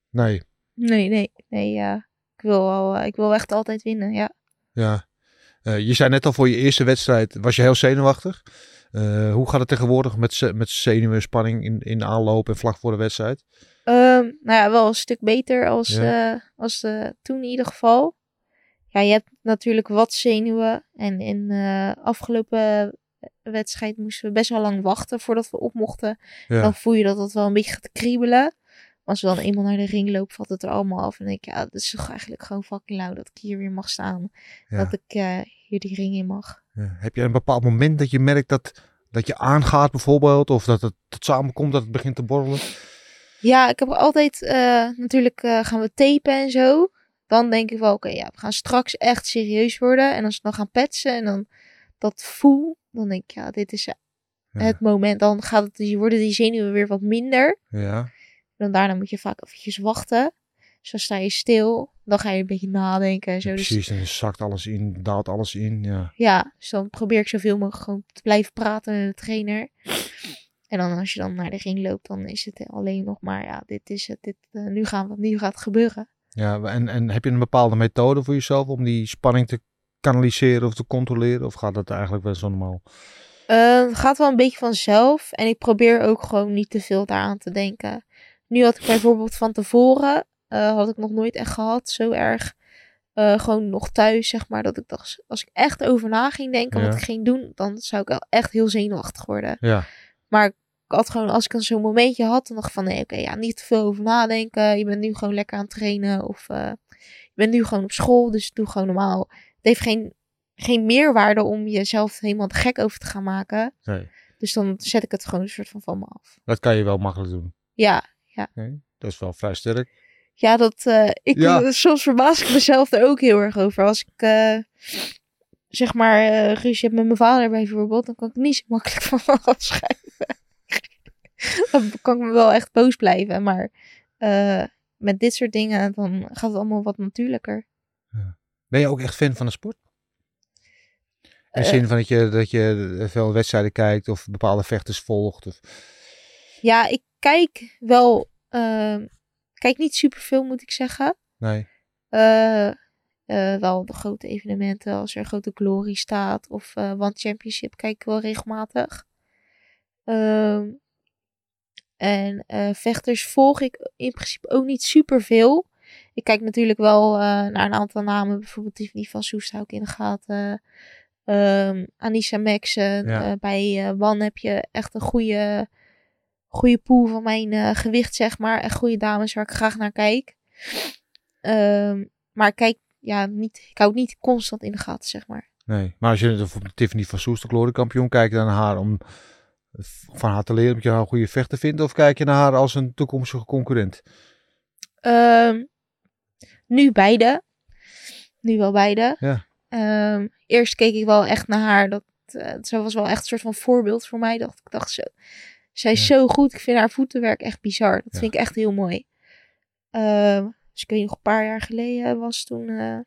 Nee, Nee, nee, nee, ja. Ik wil, wel, ik wil echt altijd winnen, ja. ja. Je zei net al voor je eerste wedstrijd was je heel zenuwachtig. Hoe gaat het tegenwoordig met, met zenuwen, spanning in, in aanloop en vlak voor de wedstrijd? Ehm, nou ja, wel een stuk beter als, Ja. eh, als eh, toen in ieder geval. Ja, je hebt natuurlijk wat zenuwen. En in de afgelopen wedstrijd moesten we best wel lang wachten voordat we op mochten. Ja, Dan voel je dat het wel een beetje gaat kriebelen. Als we dan eenmaal naar de ring lopen, valt het er allemaal af. En denk ik, ja, dat is toch eigenlijk gewoon fucking lauw dat ik hier weer mag staan. ja. Dat ik eh, hier die ring in mag. Heb je een bepaald moment dat je merkt dat, dat je aangaat bijvoorbeeld? Of dat het tot samenkomt, dat het begint te borrelen? Ja, ik heb altijd, eh, natuurlijk eh, gaan we tapen en zo. Dan denk ik wel, oké, ja, we gaan straks echt serieus worden. En als we dan gaan petsen en dan dat voel, dan denk ik, ja, dit is eh, Ja. het moment. Dan gaat het, die, worden die zenuwen weer wat minder. Ja, Dan daarna moet je vaak eventjes wachten. Dus dan sta je stil. Dan ga je een beetje nadenken en zo. Dus precies. En dan zakt alles in, daalt alles in. Ja. ja, dus dan probeer ik zoveel mogelijk gewoon te blijven praten met de trainer. En dan als je dan naar de ring loopt, dan is het alleen nog maar, ja, dit is het. Dit, eh, nu, gaan we, nu gaat het gebeuren. Ja, en, en heb je een bepaalde methode voor jezelf om die spanning te kanaliseren of te controleren? Of gaat dat eigenlijk wel zo normaal? Eh, het gaat wel een beetje vanzelf. En ik probeer ook gewoon niet te veel daaraan te denken. Nu had ik bijvoorbeeld van tevoren, eh, had ik nog nooit echt gehad, zo erg. gewoon nog thuis, zeg maar. Dat ik dacht, als ik echt over na ging denken Ja. wat ik ging doen, dan zou ik wel echt heel zenuwachtig worden. Ja, Maar ik had gewoon, als ik dan zo'n momentje had, dan dacht ik van nee, oké, ja, niet te veel over nadenken. Je bent nu gewoon lekker aan het trainen. Of eh, je bent nu gewoon op school, dus doe gewoon normaal. Het heeft geen, geen meerwaarde om jezelf helemaal te gek over te gaan maken. nee. Dus dan zet ik het gewoon een soort van van me af. Dat kan je wel makkelijk doen. Ja, Nee? Dat is wel vrij sterk. ja dat, eh, ik, Ja. soms verbaas ik mezelf er ook heel erg over. Als ik, eh, zeg maar, eh ruzie heb met mijn vader bijvoorbeeld, dan kan ik niet zo makkelijk van me afschuiven. dan kan ik me wel echt boos blijven. Maar eh, met dit soort dingen, dan gaat het allemaal wat natuurlijker. Ben je ook echt fan van de sport? In de Eh. zin van dat je, dat je veel wedstrijden kijkt of bepaalde vechters volgt? Of... Ja, ik kijk wel, eh, kijk niet superveel moet ik zeggen. Nee. Eh, wel de grote evenementen, als er grote glory staat of One Championship, kijk ik wel regelmatig. Ehm, en eh, vechters volg ik in principe ook niet superveel. Ik kijk natuurlijk wel eh, naar een aantal namen, bijvoorbeeld Tiffany van Soest hou ik in de gaten. Ehm Anissa Maxen. Ja. Eh, bij One heb je echt een goede, goede pool van mijn gewicht, zeg maar. En goede dames waar ik graag naar kijk. Ehm, maar ik kijk, ja, niet, ik hou het niet constant in de gaten, zeg maar. nee. Maar als je bijvoorbeeld Tiffany van Soest, de gloriekampioen, kijk je dan haar om van haar te leren omdat je haar een goede vechter vindt? Of kijk je naar haar als een toekomstige concurrent? Ehm, nu beide. Nu wel beide. Ja. Ehm, eerst keek ik wel echt naar haar. Dat, ze was wel echt een soort van voorbeeld voor mij. Dat ik dacht zo. Zij is Ja. zo goed. Ik vind haar voetenwerk echt bizar. Dat Ja. vind ik echt heel mooi. Ehm, dus ik weet nog een paar jaar geleden was toen. eh,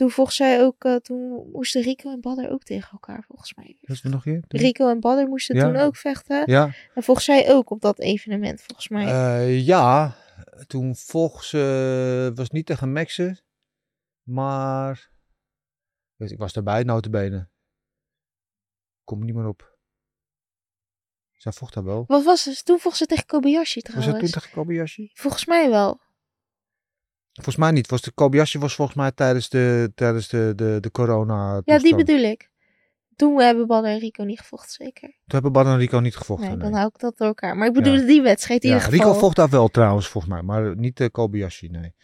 toen volgens zij ook, eh, toen moesten Rico en Badder ook tegen elkaar volgens mij. Dat is nog hier? Rico en Badder moesten Ja. toen ook vechten. Ja. En volgens zij ook op dat evenement, volgens mij. Eh, ja, toen volgens eh was niet tegen Maxen, maar ik was erbij, notabene. Kom er niet meer op. Zij vocht daar wel. Wat was het? Toen vocht ze tegen Kobayashi Was trouwens. dat toen tegen Kobayashi? Volgens mij wel. Volgens mij niet. Was de Kobayashi was volgens mij tijdens de, tijdens de, de, de corona Ja, die bedoel ik. Toen hebben Badder en Rico niet gevochten, zeker. Toen hebben Bad en Rico niet gevochten. Nee, nee. dan hou ik dat door elkaar. Maar ik bedoelde die wedstrijd in Ja, ieder geval. Rico vocht daar wel trouwens, volgens mij. Maar niet de Kobayashi, nee.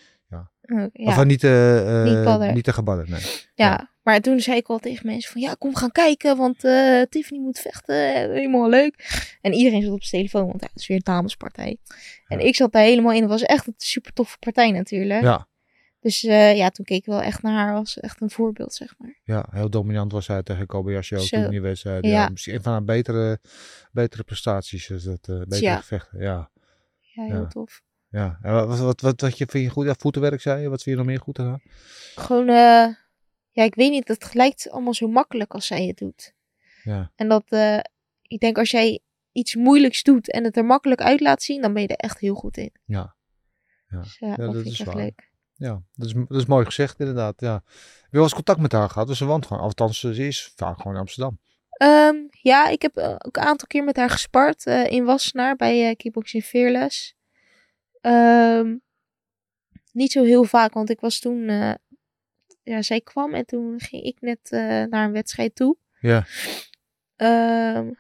Ja. Of eh, niet, eh, Niet niet tegen Badr, nee. Ja, maar toen zei ik al tegen mensen van ja, kom gaan kijken, want Tiffany moet vechten, helemaal leuk. En iedereen zat op zijn telefoon, want ja, het is weer een damespartij. En ik zat daar helemaal in, het was echt een super toffe partij natuurlijk. Ja, Dus ja, toen keek ik wel echt naar haar als echt een voorbeeld, zeg maar. ja, heel dominant was hij tegen Kobayashi ook Zo. toen in die wedstrijd. Ja. Ja. misschien een van haar betere, betere prestaties. Is dat, betere Ja. gevechten, ja. Ja, heel Ja. tof. Ja. En wat, wat, wat, wat je, vind je goed? Ja, voetenwerk zei je? Wat vind je nog meer goed aan haar? Gewoon, eh, ja, ik weet niet, het lijkt allemaal zo makkelijk als zij het doet. Ja, En dat, eh, ik denk als jij iets moeilijks doet en het er makkelijk uit laat zien, dan ben je er echt heel goed in. ja. Ja. Dus ja, Ja, dat, is echt waar. leuk. Ja, dat is, dat is mooi gezegd inderdaad. Ja. Heb je wel eens contact met haar gehad? Dus ze woont gewoon, althans ze is vaak gewoon in Amsterdam. Ehm, ja, ik heb eh, ook een aantal keer met haar gespart eh, in Wassenaar bij eh Kickboxing Fearless. Ehm, niet zo heel vaak, want ik was toen... eh, ja, zij kwam en toen ging ik net eh, naar een wedstrijd toe. Ja. Ehm,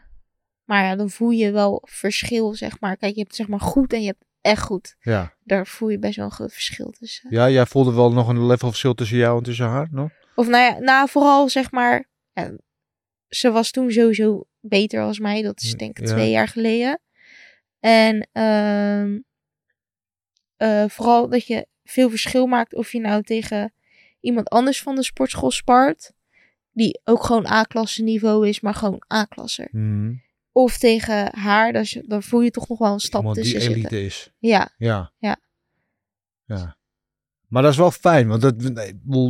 maar ja, dan voel je wel verschil, zeg maar. Kijk, je hebt zeg maar goed en je hebt echt goed. Ja. Daar voel je best wel een groot verschil tussen. ja, jij voelde wel nog een level verschil tussen jou en tussen haar, nog? Of nou ja, nou, vooral zeg maar... Ja, ze was toen sowieso beter als mij. Dat is denk ik Ja. twee jaar geleden. En ehm, eh, vooral dat je veel verschil maakt of je nou tegen iemand anders van de sportschool spart. Die ook gewoon A-klasse niveau is, maar gewoon A-klasser. Mhm. Of tegen haar, is- dan voel je toch nog wel een stap Iemand die tussen elite zitten. is. Ja, Ja. Ja. Ja. Maar dat is wel fijn, want dat, op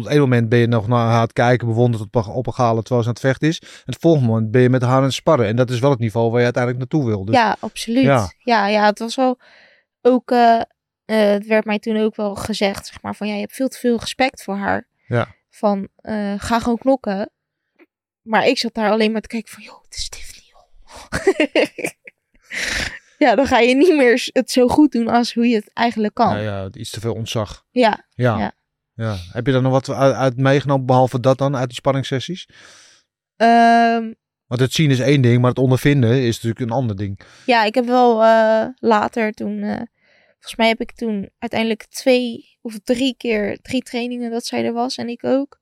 het ene moment ben je nog naar haar het kijken, bewonderd op, op haar galen terwijl ze aan het vechten is. En het volgende moment ben je met haar aan het sparren. En dat is wel het niveau waar je uiteindelijk naartoe wil. Dus, ja, absoluut. Ja. Ja. ja, het was wel ook. eh, eh, het werd mij toen ook wel gezegd, zeg maar, van ja, je hebt veel te veel respect voor haar. Ja. Van eh, ga gewoon knokken. Maar ik zat daar alleen maar te kijken van, joh, het is Tiffany, joh. ja, dan ga je niet meer het zo goed doen als hoe je het eigenlijk kan. Nou ja, iets te veel ontzag. Ja, Ja. ja. Ja. Heb je daar nog wat uit, uit meegenomen, behalve dat dan, uit die spanningssessies? Ehm, Want het zien is één ding, maar het ondervinden is natuurlijk een ander ding. Ja, ik heb wel eh, later toen, volgens mij heb ik toen uiteindelijk twee of drie keer, drie trainingen dat zij er was en ik ook.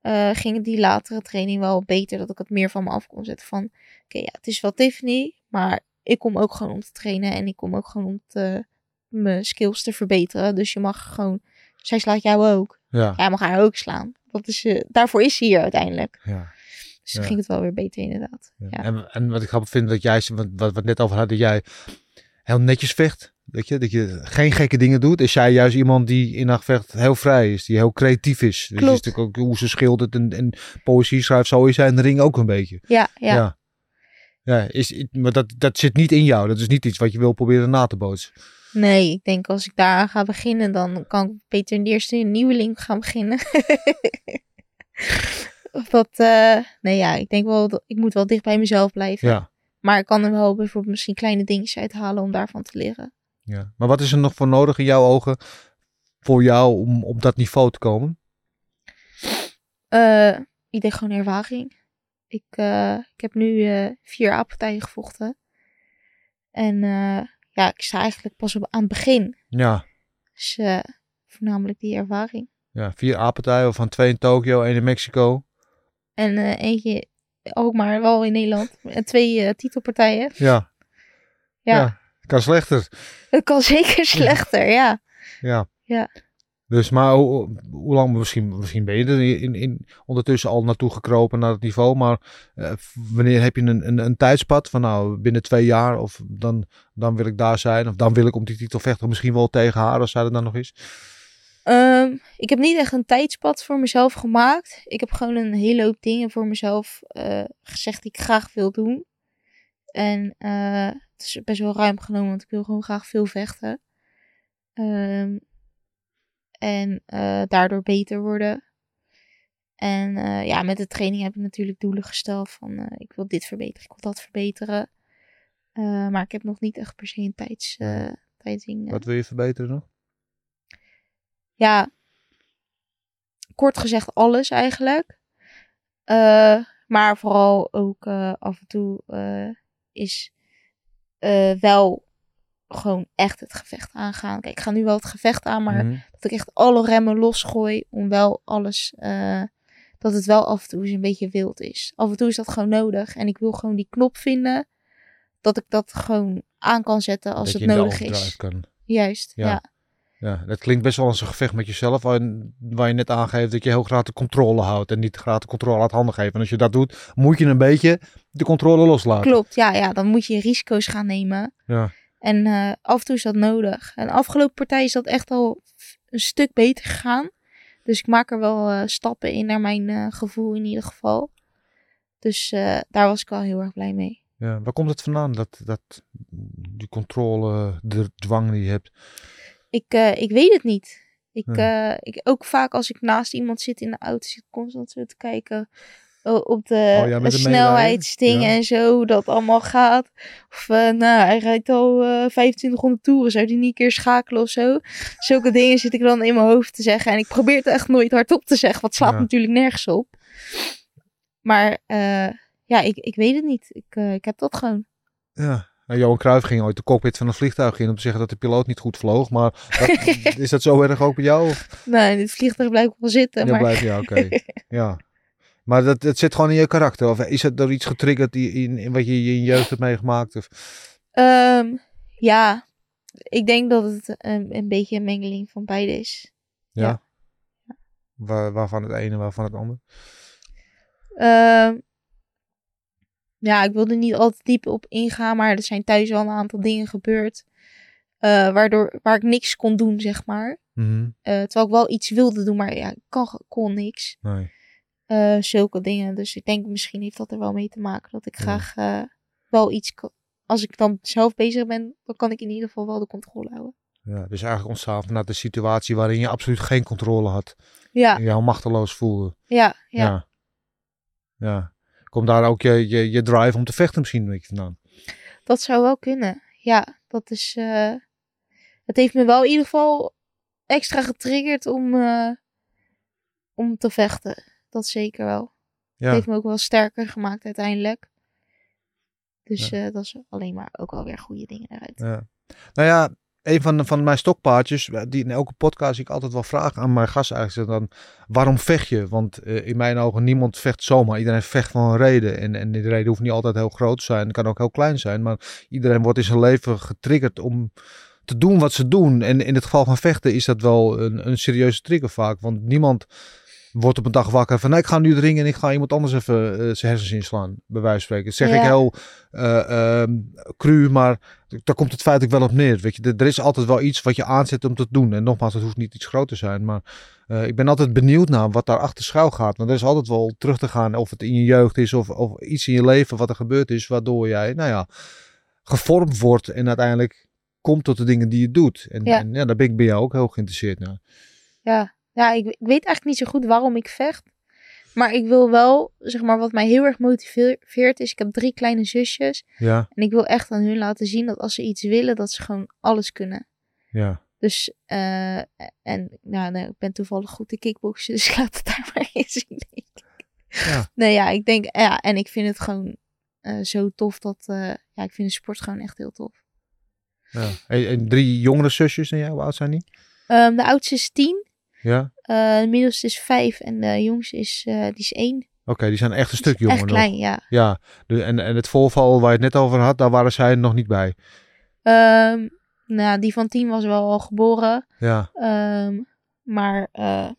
eh, ging die latere training wel beter, dat ik het meer van me af kon zetten van, oké, ja, het is wel Tiffany, maar ik kom ook gewoon om te trainen en ik kom ook gewoon om te, mijn skills te verbeteren. Dus je mag gewoon, zij slaat jou ook. Ja. Jij mag haar ook slaan. Dat is, eh, daarvoor is ze hier uiteindelijk. ja. Dus Ja. ging het wel weer beter inderdaad. Ja. Ja. En, en wat ik grappig vind, dat jij, wat, wat net over hadden, dat jij heel netjes vecht. Dat je, dat je geen gekke dingen doet. Is jij juist iemand die in haar gevecht heel vrij is, die heel creatief is. Dus ziet natuurlijk ook hoe ze schildert en, en poëzie schrijft. Zo is zij in de ring ook een beetje. Ja, ja. Ja, ja. is, maar dat, dat zit niet in jou. Dat is niet iets wat je wil proberen na te bootsen. Nee, ik denk als ik daaraan ga beginnen, dan kan ik beter in eerste een nieuwe link gaan beginnen. Of dat, eh, nee ja, ik denk wel, dat ik moet wel dicht bij mezelf blijven. Ja. Maar ik kan er wel bijvoorbeeld misschien kleine dingetjes uithalen om daarvan te leren. Ja. Maar wat is er nog voor nodig in jouw ogen voor jou om op dat niveau te komen? Eh, ik denk gewoon ervaring. Ik, eh, ik heb nu eh, vier A-partijen gevochten. En ja, ik sta eigenlijk pas op, aan het begin. Ja. Dus voornamelijk die ervaring. Ja, vier A-partijen, van twee in Tokio, één in Mexico. En eentje ook maar wel in Nederland. En twee titelpartijen. Ja. Ja. Kan slechter. Het kan zeker slechter, ja. Ja. Ja. Dus maar hoe, hoe lang, misschien, misschien ben je er in, in, ondertussen al naartoe gekropen naar het niveau, maar eh, wanneer heb je een, een, een tijdspad van nou binnen twee jaar of dan, dan wil ik daar zijn of dan wil ik om die titel vechten, misschien wel tegen haar als zij er dan nog is. Ehm, ik heb niet echt een tijdspad voor mezelf gemaakt. Ik heb gewoon een hele hoop dingen voor mezelf eh, gezegd die ik graag wil doen. En eh, het is best wel ruim genomen, want ik wil gewoon graag veel vechten. Ehm, en eh, daardoor beter worden. En eh, ja, met de training heb ik natuurlijk doelen gesteld van eh, ik wil dit verbeteren, ik wil dat verbeteren. Maar ik heb nog niet echt per se een tijds, tijdsding. Wat wil je verbeteren nog? Ja, kort gezegd alles eigenlijk. Maar vooral ook af en toe is eh, wel gewoon echt het gevecht aangaan. Kijk, ik ga nu wel het gevecht aan, maar Mhm. dat ik echt alle remmen losgooi om wel alles, eh, dat het wel af en toe eens een beetje wild is. Af en toe is dat gewoon nodig en ik wil gewoon die knop vinden, dat ik dat gewoon aan kan zetten als dat het nodig is. Kan. Juist, Ja. ja. Ja, dat klinkt best wel als een gevecht met jezelf, waar, waar je net aangeeft dat je heel graag de controle houdt en niet graag de controle uit handen geven. En als je dat doet, moet je een beetje de controle loslaten. Klopt, ja, ja, dan moet je risico's gaan nemen. Ja, En eh, af en toe is dat nodig. En de afgelopen partij is dat echt al een stuk beter gegaan. Dus ik maak er wel eh, stappen in naar mijn eh, gevoel in ieder geval. Dus daar was ik al heel erg blij mee. ja. Waar komt het vandaan, dat, dat, die controle, de dwang die je hebt? Ik, eh, ik weet het niet. Ik, Ja. eh, ik, ook vaak als ik naast iemand zit in de auto, zit constant zo te kijken eh, op de Oh ja, met de snelheidsdingen meelijn. en zo, hoe dat allemaal gaat. Of nou, hij rijdt al eh 2500 toeren, zou die niet een keer schakelen of zo? Zulke dingen zit ik dan in mijn hoofd te zeggen. En ik probeer het echt nooit hardop te zeggen, want het slaat Ja. natuurlijk nergens op. Maar ja, ik, ik weet het niet. Ik, ik heb dat gewoon. Ja. Nou, Johan Cruijff ging ooit de cockpit van een vliegtuig in om te zeggen dat de piloot niet goed vloog. Maar dat- is dat zo erg ook bij jou? In het vliegtuig blijf ik wel zitten. Ja, maar... blijf ja, oké. ja. Maar dat, dat zit gewoon in je karakter. Of is het door iets getriggerd die, in, in wat je in je jeugd hebt meegemaakt? Of, Ehm, ja, ik denk dat het een, een beetje een mengeling van beide is. ja? Ja. Waar, waarvan het ene, waarvan het ander? Ehm, ja, ik wilde niet al te diep op ingaan, maar er zijn thuis wel een aantal dingen gebeurd. eh, waardoor, waar ik niks kon doen, zeg maar. Mhm. Eh, terwijl ik wel iets wilde doen, maar ja, ik kan, kon niks. Nee. Eh, zulke dingen. Dus ik denk misschien heeft dat er wel mee te maken dat ik graag wel iets. Als ik dan zelf bezig ben, dan kan ik in ieder geval wel de controle houden. Ja, dus eigenlijk ontstaan vanuit de situatie waarin je absoluut geen controle had. Ja, En heel machteloos voelde. ja, ja. Ja. ja. Komt daar ook je, je, je drive om te vechten misschien een beetje vandaan? Dat zou wel kunnen. Ja, dat is. eh, het heeft me wel in ieder geval extra getriggerd om, eh, om te vechten. Dat zeker wel. Ja. Het heeft me ook wel sterker gemaakt uiteindelijk. Dus eh, dat is alleen maar ook alweer goede dingen eruit. Ja. Nou ja, een van, van mijn stokpaardjes, eh, die in elke podcast ik altijd wel vraag aan mijn gast eigenlijk, dan waarom vecht je? Want eh, in mijn ogen, niemand vecht zomaar. Iedereen vecht van een reden. En, en die reden hoeft niet altijd heel groot te zijn. Kan ook heel klein zijn. Maar iedereen wordt in zijn leven getriggerd om te doen wat ze doen. En in het geval van vechten is dat wel een, een serieuze trigger vaak. Want niemand wordt op een dag wakker van, nee, ik ga nu de ring en ik ga iemand anders even eh, zijn hersens inslaan. Bij wijze van spreken. Dat zeg ik heel eh, ehm, cru, maar daar komt het feitelijk wel op neer. Weet je, er, er is altijd wel iets wat je aanzet om te doen. En nogmaals, het hoeft niet iets groot te zijn. Maar eh, ik ben altijd benieuwd naar wat daar achter schuil gaat. Want er is altijd wel terug te gaan of het in je jeugd is of, of iets in je leven wat er gebeurd is. Waardoor jij, nou ja, gevormd wordt en uiteindelijk komt tot de dingen die je doet. En Ja. en, ja daar ben ik bij jou ook heel geïnteresseerd naar. Ja, ja ik, ik weet eigenlijk niet zo goed waarom ik vecht. Maar ik wil wel, zeg maar, wat mij heel erg motiveert is, ik heb drie kleine zusjes. Ja, En ik wil echt aan hun laten zien dat als ze iets willen, dat ze gewoon alles kunnen. ja. Dus, eh, en nou, nee, ik ben toevallig goed in kickboksen, dus ik laat het daar maar in zien. Ja. Nee, ja, ik denk, ja, en ik vind het gewoon eh, zo tof dat, eh, ja, ik vind de sport gewoon echt heel tof. ja. En, en drie jongere zusjes en jij, hoe oud zijn die? Ehm, de oudste is tien, Ja, eh, de middelste is vijf en de jongste is, eh, die is één. oké, die zijn echt een stuk jonger Echt nog. klein, ja. Ja, de, en, en het voorval waar je het net over had, daar waren zij nog niet bij. Ehm, nou, die van tien was wel al geboren, Ja, ehm, maar eh,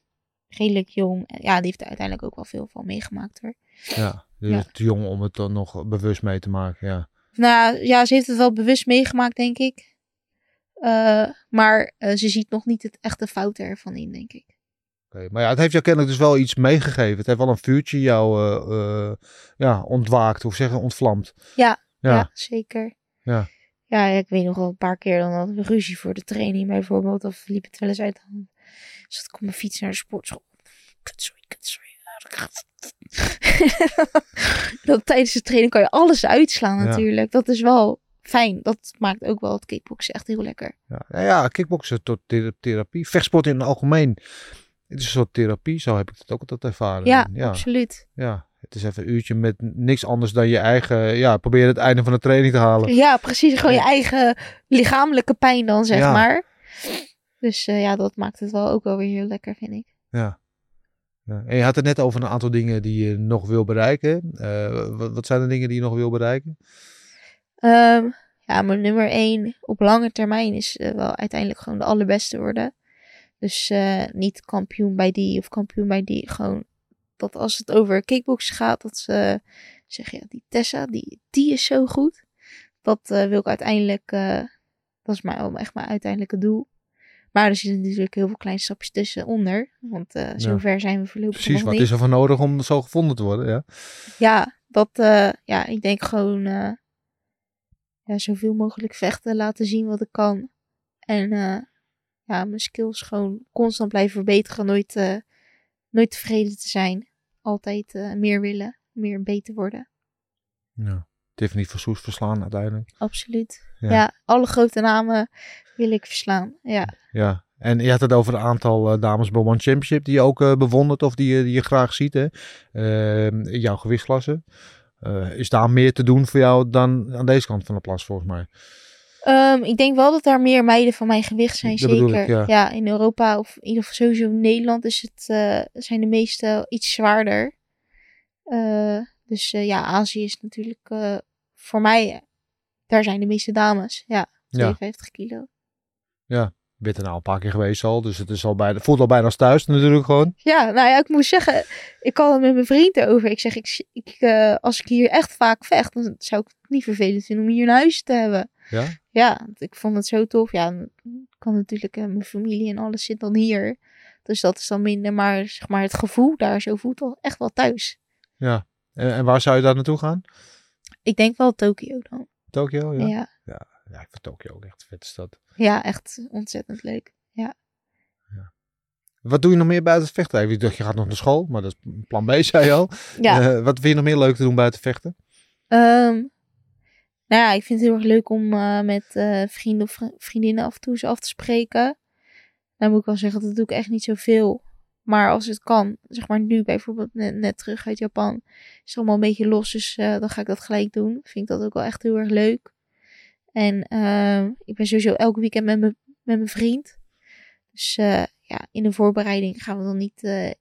redelijk jong. Ja, die heeft er uiteindelijk ook wel veel van meegemaakt hoor. ja. Dus Ja. te jong om het dan nog bewust mee te maken, ja. Nou ja, ze heeft het wel bewust meegemaakt, denk ik. Eh, maar eh, ze ziet nog niet het echte fouten ervan in, denk ik. Oké, Maar ja, het heeft jou kennelijk dus wel iets meegegeven. Het heeft wel een vuurtje jou eh, ja, ontwaakt, of zeggen, ontvlamd. Ja, Ja. Ja, zeker. Ja. Ja, ik weet nog wel een paar keer dan hadden we ruzie voor de training bijvoorbeeld. Of liep het wel eens uit de hand. Ik op mijn fiets naar de sportschool. Kutzooi, kutzooi. dan tijdens de training kan je alles uitslaan Ja. natuurlijk. Dat is wel fijn. Dat maakt ook wel het kickboksen echt heel lekker. Ja, ja, ja kickboksen tot thera- therapie. Vechtsport in het algemeen. Het is een soort therapie, zo heb ik het ook altijd ervaren. Ja, ja, absoluut. ja. Het is even een uurtje met niks anders dan je eigen... Ja, probeer het einde van de training te halen. Ja, precies. Gewoon je eigen lichamelijke pijn dan, zeg Ja. maar. Dus eh, ja, dat maakt het wel ook wel weer heel lekker, vind ik. Ja. ja. En je had het net over een aantal dingen die je nog wil bereiken. Eh, wat, wat zijn de dingen die je nog wil bereiken? Ehm, ja, maar nummer één op lange termijn is eh, wel uiteindelijk gewoon de allerbeste worden. Dus eh, niet kampioen bij die of kampioen bij die. Gewoon dat als het over kickboksen gaat, dat ze zeggen, ja, die Tessa, die, die is zo goed. Dat eh, wil ik uiteindelijk, dat is mijn, echt mijn uiteindelijke doel. Maar er zitten natuurlijk heel veel kleine stapjes tussenonder. Want eh zover zijn we voorlopig Precies, nog wat niet. is er voor nodig om zo gevonden te worden? Ja. Ja, dat, ja, ik denk gewoon ja, zoveel mogelijk vechten, laten zien wat ik kan. En eh, ja, mijn skills gewoon constant blijven verbeteren, nooit, eh, nooit tevreden te zijn. Altijd eh, meer willen, meer beter worden. ja. Tiffany Versoes verslaan uiteindelijk. Absoluut. Ja. Ja. alle grote namen wil ik verslaan. Ja, Ja. En je had het over een aantal dames bij One Championship die je ook bewondert of die, je- die je graag ziet hè? In jouw gewichtsklasse. Eh, is daar meer te doen voor jou dan aan deze kant van de plas volgens mij? Ehm, ik denk wel dat daar meer meiden van mijn gewicht zijn, Dat zeker. ik, ja. in Europa of in ieder geval sowieso in Nederland is het, eh, zijn de meeste iets zwaarder. Eh, dus ja, Azië is natuurlijk voor mij, daar zijn de meeste dames. Ja, Ja. 52 kilo. Je bent er nou een paar keer geweest al, dus het is al bijna, voelt al bijna als thuis natuurlijk gewoon. Ja, nou ja, ik moet zeggen, ik had het met mijn vriend erover. Ik zeg, ik, ik, eh, als ik hier echt vaak vecht, dan zou ik het niet vervelend vinden om hier een huis te hebben. Ja? Ja, ik vond het zo tof. Ja, kan natuurlijk, eh, mijn familie en alles zit dan hier. Dus dat is dan minder, maar zeg maar het gevoel daar zo voelt wel echt wel thuis. Ja. En, en waar zou je daar naartoe gaan? Ik denk wel Tokio dan. Tokio? Ja. Ja. ja. Ik vind Tokio ook echt een vette stad. ja, echt ontzettend leuk. Wat doe je nog meer buiten vechten? Ik dacht, je gaat nog naar school, maar dat is plan B, zei je al. Ja, Eh, wat vind je nog meer leuk te doen buiten vechten? Ehm, nou ja, ik vind het heel erg leuk om eh, met eh, vrienden of vri- vriendinnen af en toe eens af te spreken. Dan moet ik wel zeggen, dat doe ik echt niet zoveel. Maar als het kan, zeg maar nu bijvoorbeeld net, net terug uit Japan, is het allemaal een beetje los. Dus dan ga ik dat gelijk doen. Vind ik dat ook wel echt heel erg leuk. En ehm, ik ben sowieso elke weekend met, me, met mijn vriend. Dus eh, ja, in de voorbereiding gaan we dan niet eh,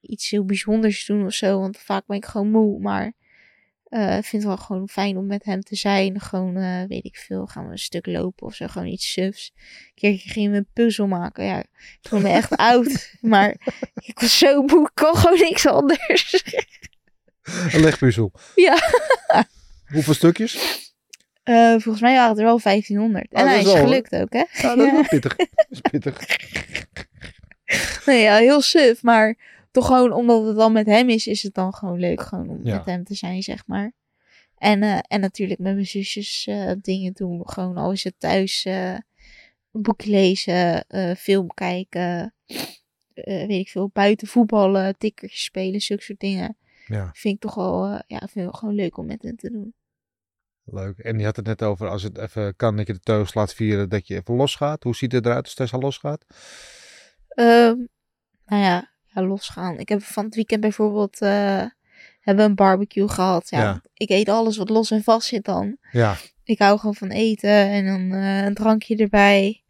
iets heel bijzonders doen of zo. Want vaak ben ik gewoon moe. Maar eh, ik vind het wel gewoon fijn om met hem te zijn. Gewoon, weet ik veel, gaan we een stuk lopen of zo. Gewoon iets sufs. Een keertje gingen we een puzzel maken. Ja, ik voel me echt oud. Maar ik was zo moe, ik kon gewoon niks anders. Een legpuzzel. Ja. Hoeveel stukjes? Eh, volgens mij waren het er wel 1500. En Oh, hij is wel, gelukt ook, hè? Ja, dat is wel pittig. Dat is pittig. Nee, ja, heel suf. Maar toch gewoon omdat het dan met hem is, is het dan gewoon leuk gewoon om Ja. met hem te zijn, zeg maar. En, eh, en natuurlijk met mijn zusjes eh, dingen doen. Gewoon al is het thuis een boekje lezen, film kijken, weet ik veel, buiten voetballen, tikkertjes spelen, zulke soort dingen. Ja, Vind ik toch wel, ja, vind ik gewoon leuk om met hem te doen. Leuk. En je had het net over, als het even kan, dat je de teugels laat vieren, dat je even losgaat. Hoe ziet het eruit als Tessa losgaat? Ehm, nou ja, ja, losgaan. Ik heb van het weekend bijvoorbeeld eh, hebben we een barbecue gehad. Ja, Ja. Ik eet alles wat los en vast zit dan. Ja, Ik hou gewoon van eten en dan eh, een drankje erbij.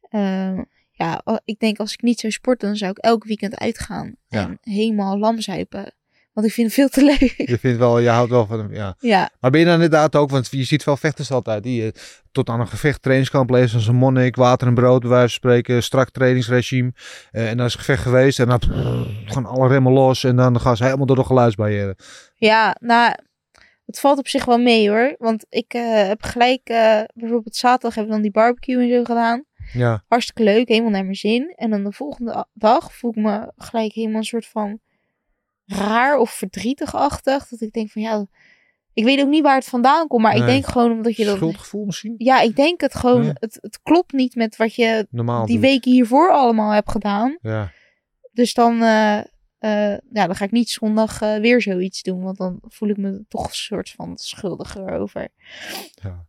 Ehm, ja, ik denk als ik niet zou sporten, dan zou ik elk weekend uitgaan. Ja. En helemaal lamzuipen. Want ik vind het veel te leuk. je vindt wel, je houdt wel van hem, ja. ja, Maar ben je dan inderdaad ook, want je ziet wel vechters altijd, die eh, tot aan een gevecht trainingskamp lezen als een monnik, water en brood bij wijze van spreken, strak trainingsregime. Eh, en dan is het gevecht geweest en dan gaan alle remmen los en dan gaan ze helemaal door de geluidsbarrière. ja, nou, Het valt op zich wel mee hoor. Want ik eh, heb gelijk, bijvoorbeeld zaterdag hebben we dan die barbecue en zo gedaan. Ja, Hartstikke leuk, helemaal naar mijn zin. En dan de volgende dag voel ik me gelijk helemaal een soort van raar of verdrietig-achtig. Dat ik denk van ja, ik weet ook niet waar het vandaan komt. Maar ik denk gewoon omdat je dat... schuldgevoel misschien? Ja, ik denk het gewoon. Ja. Het, het klopt niet met wat je Normaal die doet. weken hiervoor allemaal hebt gedaan. Ja, Dus dan, eh, eh, ja, dan ga ik niet zondag eh, weer zoiets doen. Want dan voel ik me toch een soort van schuldiger over. ja.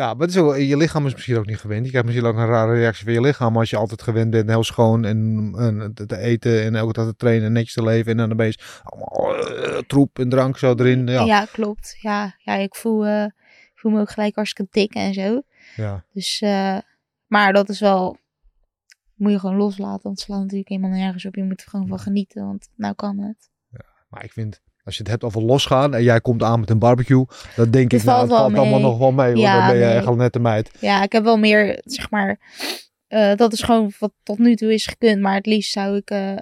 Ja, maar het is ook, je lichaam is misschien ook niet gewend. Je krijgt misschien ook een rare reactie van je lichaam als je altijd gewend bent heel schoon en, en te- te eten en elke dag te trainen en netjes te leven. En dan opeens allemaal eh, troep en drank zo erin. Ja, Ja, ja. klopt. Ja, ja ik, voel, eh, voel me ook gelijk hartstikke dik en zo. Dus, eh, maar dat is wel, moet je gewoon loslaten. Want het slaat natuurlijk helemaal nergens op. Je moet er gewoon van genieten, want nou kan het. Maar ik vind, als je het hebt over losgaan en jij komt aan met een barbecue, dan denk ik, nou, valt het allemaal nog wel mee. Hoor. Ja, dan ben je nee. echt al net de meid. Ja, ik heb wel meer, zeg maar, eh, dat is gewoon wat tot nu toe is gekund. Maar het liefst zou ik, eh,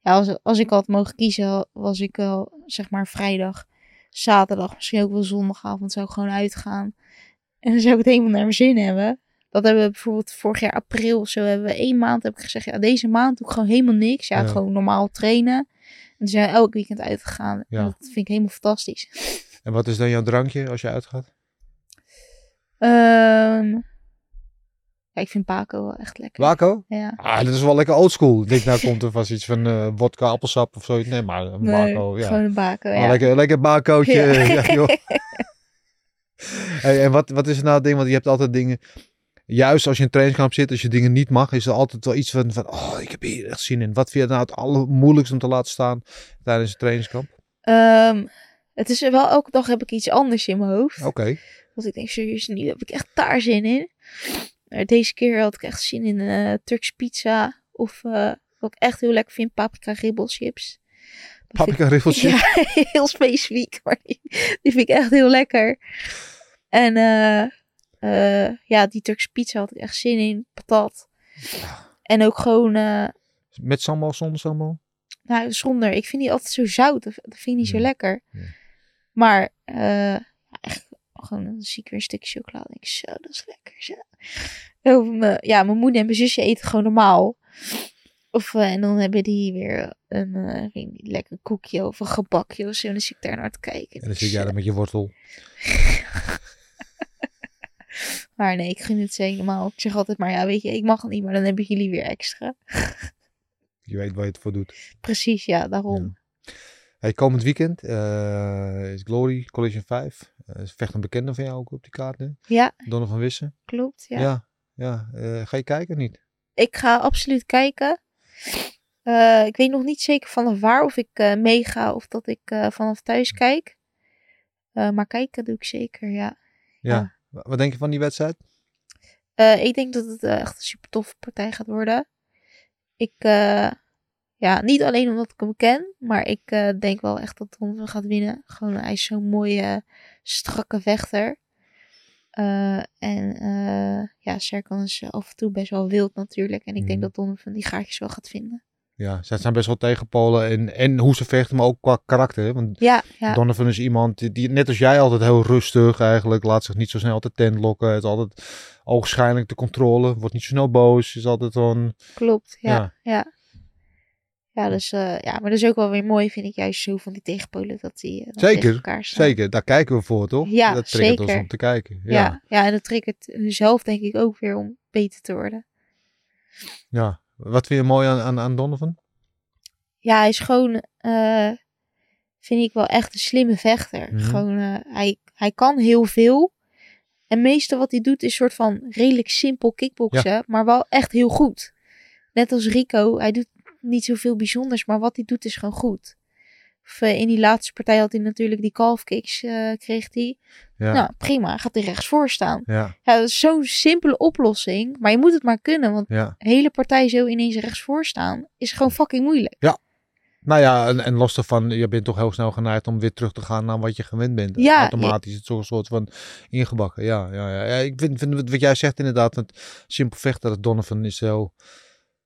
ja, als, als ik had mogen kiezen, was ik wel, zeg maar, vrijdag, zaterdag, misschien ook wel zondagavond zou ik gewoon uitgaan. En dan zou ik het helemaal naar mijn zin hebben. Dat hebben we bijvoorbeeld vorig jaar april of zo, hebben we één maand, heb ik gezegd, ja, deze maand doe ik gewoon helemaal niks. Ja, Ja. gewoon normaal trainen. En toen zijn we elk weekend uitgegaan. Ja. En dat vind ik helemaal fantastisch. En wat is dan jouw drankje als je uitgaat? Ehm ja, ik vind Paco wel echt lekker. Waco? Ja. Ah, dat is wel lekker oldschool. Ik denk, nou komt er vast iets van eh wodka, appelsap of zoiets. Nee, maar een Nee, ja. gewoon een Paco, Ah, ja. lekker, lekker bakootje. Ja. Joh. Hey, en wat, wat is nou het ding? Want je hebt altijd dingen... Juist als je in een trainingskamp zit, als je dingen niet mag, is er altijd wel iets van, van oh, ik heb hier echt zin in. Wat vind je nou het allermoeilijkste om te laten staan tijdens een trainingskamp? Ehm, het is wel, elke dag heb ik iets anders in mijn hoofd. Oké. Want ik denk, serieus, nu heb ik echt daar zin in. Maar deze keer had ik echt zin in eh Turks pizza. Of eh, wat ik echt heel lekker vind, paprika ribbelchips. Paprika riffeltje. Ja, heel specifiek. Maar die, die vind ik echt heel lekker. En eh, eh, ja, die Turks pizza had ik echt zin in. Patat. En ook gewoon, eh, Met sambal, zonder sambal? nou zonder. Ik vind die altijd zo zout. Dat vind ik niet zo lekker. Ja. Maar echt gewoon dan zie ik weer een stukje chocolade. Ik, zo, dat is lekker. Zo. Mijn- ja, mijn moeder en mijn zusje eten gewoon normaal. Of, eh, en dan hebben die weer een niet, lekker koekje of een gebakje of zo. En dan zit ik daar naar te kijken. En dan zit jij daar met je wortel. Maar nee, ik gun het ze helemaal. Ik zeg altijd maar, ja, weet je, ik mag het niet, maar dan hebben jullie weer extra. Je weet waar je het voor doet. Precies, ja, daarom. Hey, komend weekend eh, is Glory Collision 5. Eh, is vecht een bekende van jou ook op die kaart nu. Ja, Donner van Wissen. klopt. Ja. Ja. Ja. Eh, ga je kijken of niet? Ik ga absoluut kijken. Ik weet nog niet zeker vanaf waar of ik eh, meega of dat ik vanaf thuis kijk. Maar kijken doe ik zeker, ja. Ja. Ja. Wa- Wat denk je van die wedstrijd? Eh, ik denk dat het eh, echt een super toffe partij gaat worden. Ik, eh, ja, niet alleen omdat ik hem ken, maar ik denk wel echt dat Donovan gaat winnen. Gewoon, hij is zo'n mooie, strakke vechter. En ja, Serkan is af en toe best wel wild natuurlijk. En ik denk Mhm. dat Donovan die gaatjes wel gaat vinden. Ja, zij zijn best wel tegenpolen en, en hoe ze vechten, maar ook qua karakter. Want Ja, ja. Donovan is iemand die, net als jij, altijd heel rustig eigenlijk. Laat zich niet zo snel te tent lokken. Het is altijd ogenschijnlijk de controle. Wordt niet zo snel boos. Is altijd zo'n... Klopt, ja. Ja. Ja, ja. dus, eh, ja, maar dat is ook wel weer mooi, vind ik juist zo van die tegenpolen dat die eh, dan Zeker, elkaar staan. Zeker, daar kijken we voor, toch? Ja, dat triggert ons zeker. om te kijken. Ja. Ja. ja. Ja, en dat triggert hunzelf denk ik ook weer om beter te worden. Wat vind je mooi aan, aan, aan Donovan? Ja, hij is gewoon, eh, vind ik wel echt een slimme vechter. Mhm. Gewoon, eh, hij, hij kan heel veel. En meestal wat hij doet is soort van redelijk simpel kickboksen, maar wel echt heel goed. Net als Rico, hij doet niet zoveel bijzonders, maar wat hij doet is gewoon goed. Of, eh, in die laatste partij had hij natuurlijk die calf kicks, eh, kreeg hij. Ja. Nou, prima, gaat hij rechtsvoor staan. Ja, Ja, dat is zo'n simpele oplossing, maar je moet het maar kunnen, want ja. hele partij zo ineens rechtsvoor staan is gewoon fucking moeilijk. Nou ja, en, en los daarvan, je bent toch heel snel geneigd om weer terug te gaan naar wat je gewend bent. Ja, Automatisch, het een soort van ingebakken. Ja, ja, ja. ja ik vind, vind wat- jij zegt inderdaad, met simpel vechter, dat Donovan is zo...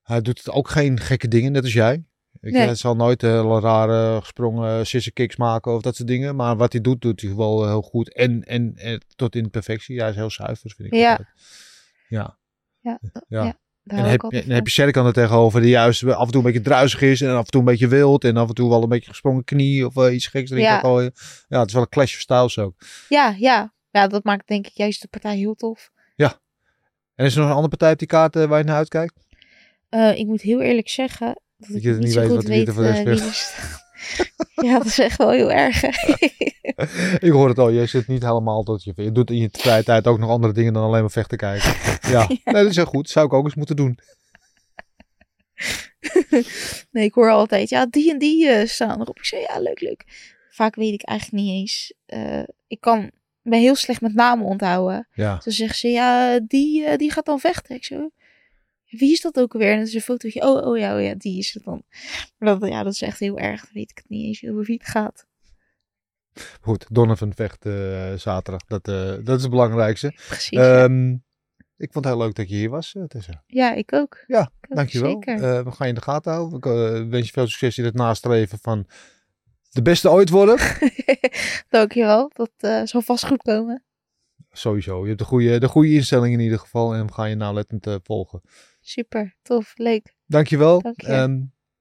Hij doet het ook geen gekke dingen, net als jij. Ik, Nee. Hij zal nooit eh, hele rare gesprongen scissor kicks maken of dat soort dingen. Maar wat hij doet, doet hij wel heel goed. En, en, en tot in perfectie. Hij is heel zuiver, vind ik. Ja. altijd. Ja. Ja, Ja. ja. En heb, altijd dan heb je. Serkan er tegenover die juist af en toe een beetje druisig is. En af en toe een beetje wild. En af en toe wel een beetje gesprongen knie of eh, iets geks erin Ja. gooien. Ja, het is wel een clash of styles ook. Ja, ja. Ja, dat maakt denk ik juist de partij heel tof. En is er nog een andere partij op die kaart eh, waar je naar uitkijkt? Eh, ik moet heel eerlijk zeggen dat ik je niet niet weet wat- er weet voor de eh, er staat. ja, dat is echt wel heel erg. Ik hoor het al, je zit niet helemaal tot je... Je doet in je vrije tijd ook nog andere dingen dan alleen maar vechten kijken. Ja, Nee, dat is heel goed. Zou ik ook eens moeten doen. nee, ik hoor altijd, ja, die en die eh, staan erop. Ik zeg, ja, leuk, leuk. Vaak weet ik eigenlijk niet eens. Eh, ik kan, ben heel slecht met namen onthouden. Ja. Dan zeggen ze, ja, die, eh, die gaat dan vechten. Ik zo, wie is dat ook alweer? En dan is een fotootje, oh, oh ja, oh ja, die is het dan. Maar dat, ja, dat is echt heel erg. Dan weet ik het niet eens over wie het gaat. Goed, Donovan vecht eh, zaterdag. Dat, eh, dat is het belangrijkste. Precies. ja. Ehm, ik vond het heel leuk dat je hier was, eh, Tessa. ja, ik ook. Ja, Ik ook, dankjewel. We gaan je in de gaten houden. Ik wens je veel succes in het nastreven van de beste ooit worden. Dankjewel. Dat zal vast goed komen. Sowieso. Je hebt de goede, de goede instelling in ieder geval. En we gaan je nauwlettend volgen. Super, tof, leuk. Dankjewel. Dank je. Ehm,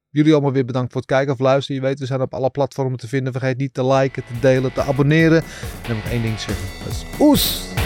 jullie allemaal weer bedankt voor het kijken of luisteren. Je weet, we zijn op alle platformen te vinden. Vergeet niet te liken, te delen, te abonneren. En dan ik één ding zeggen. Dat is oes!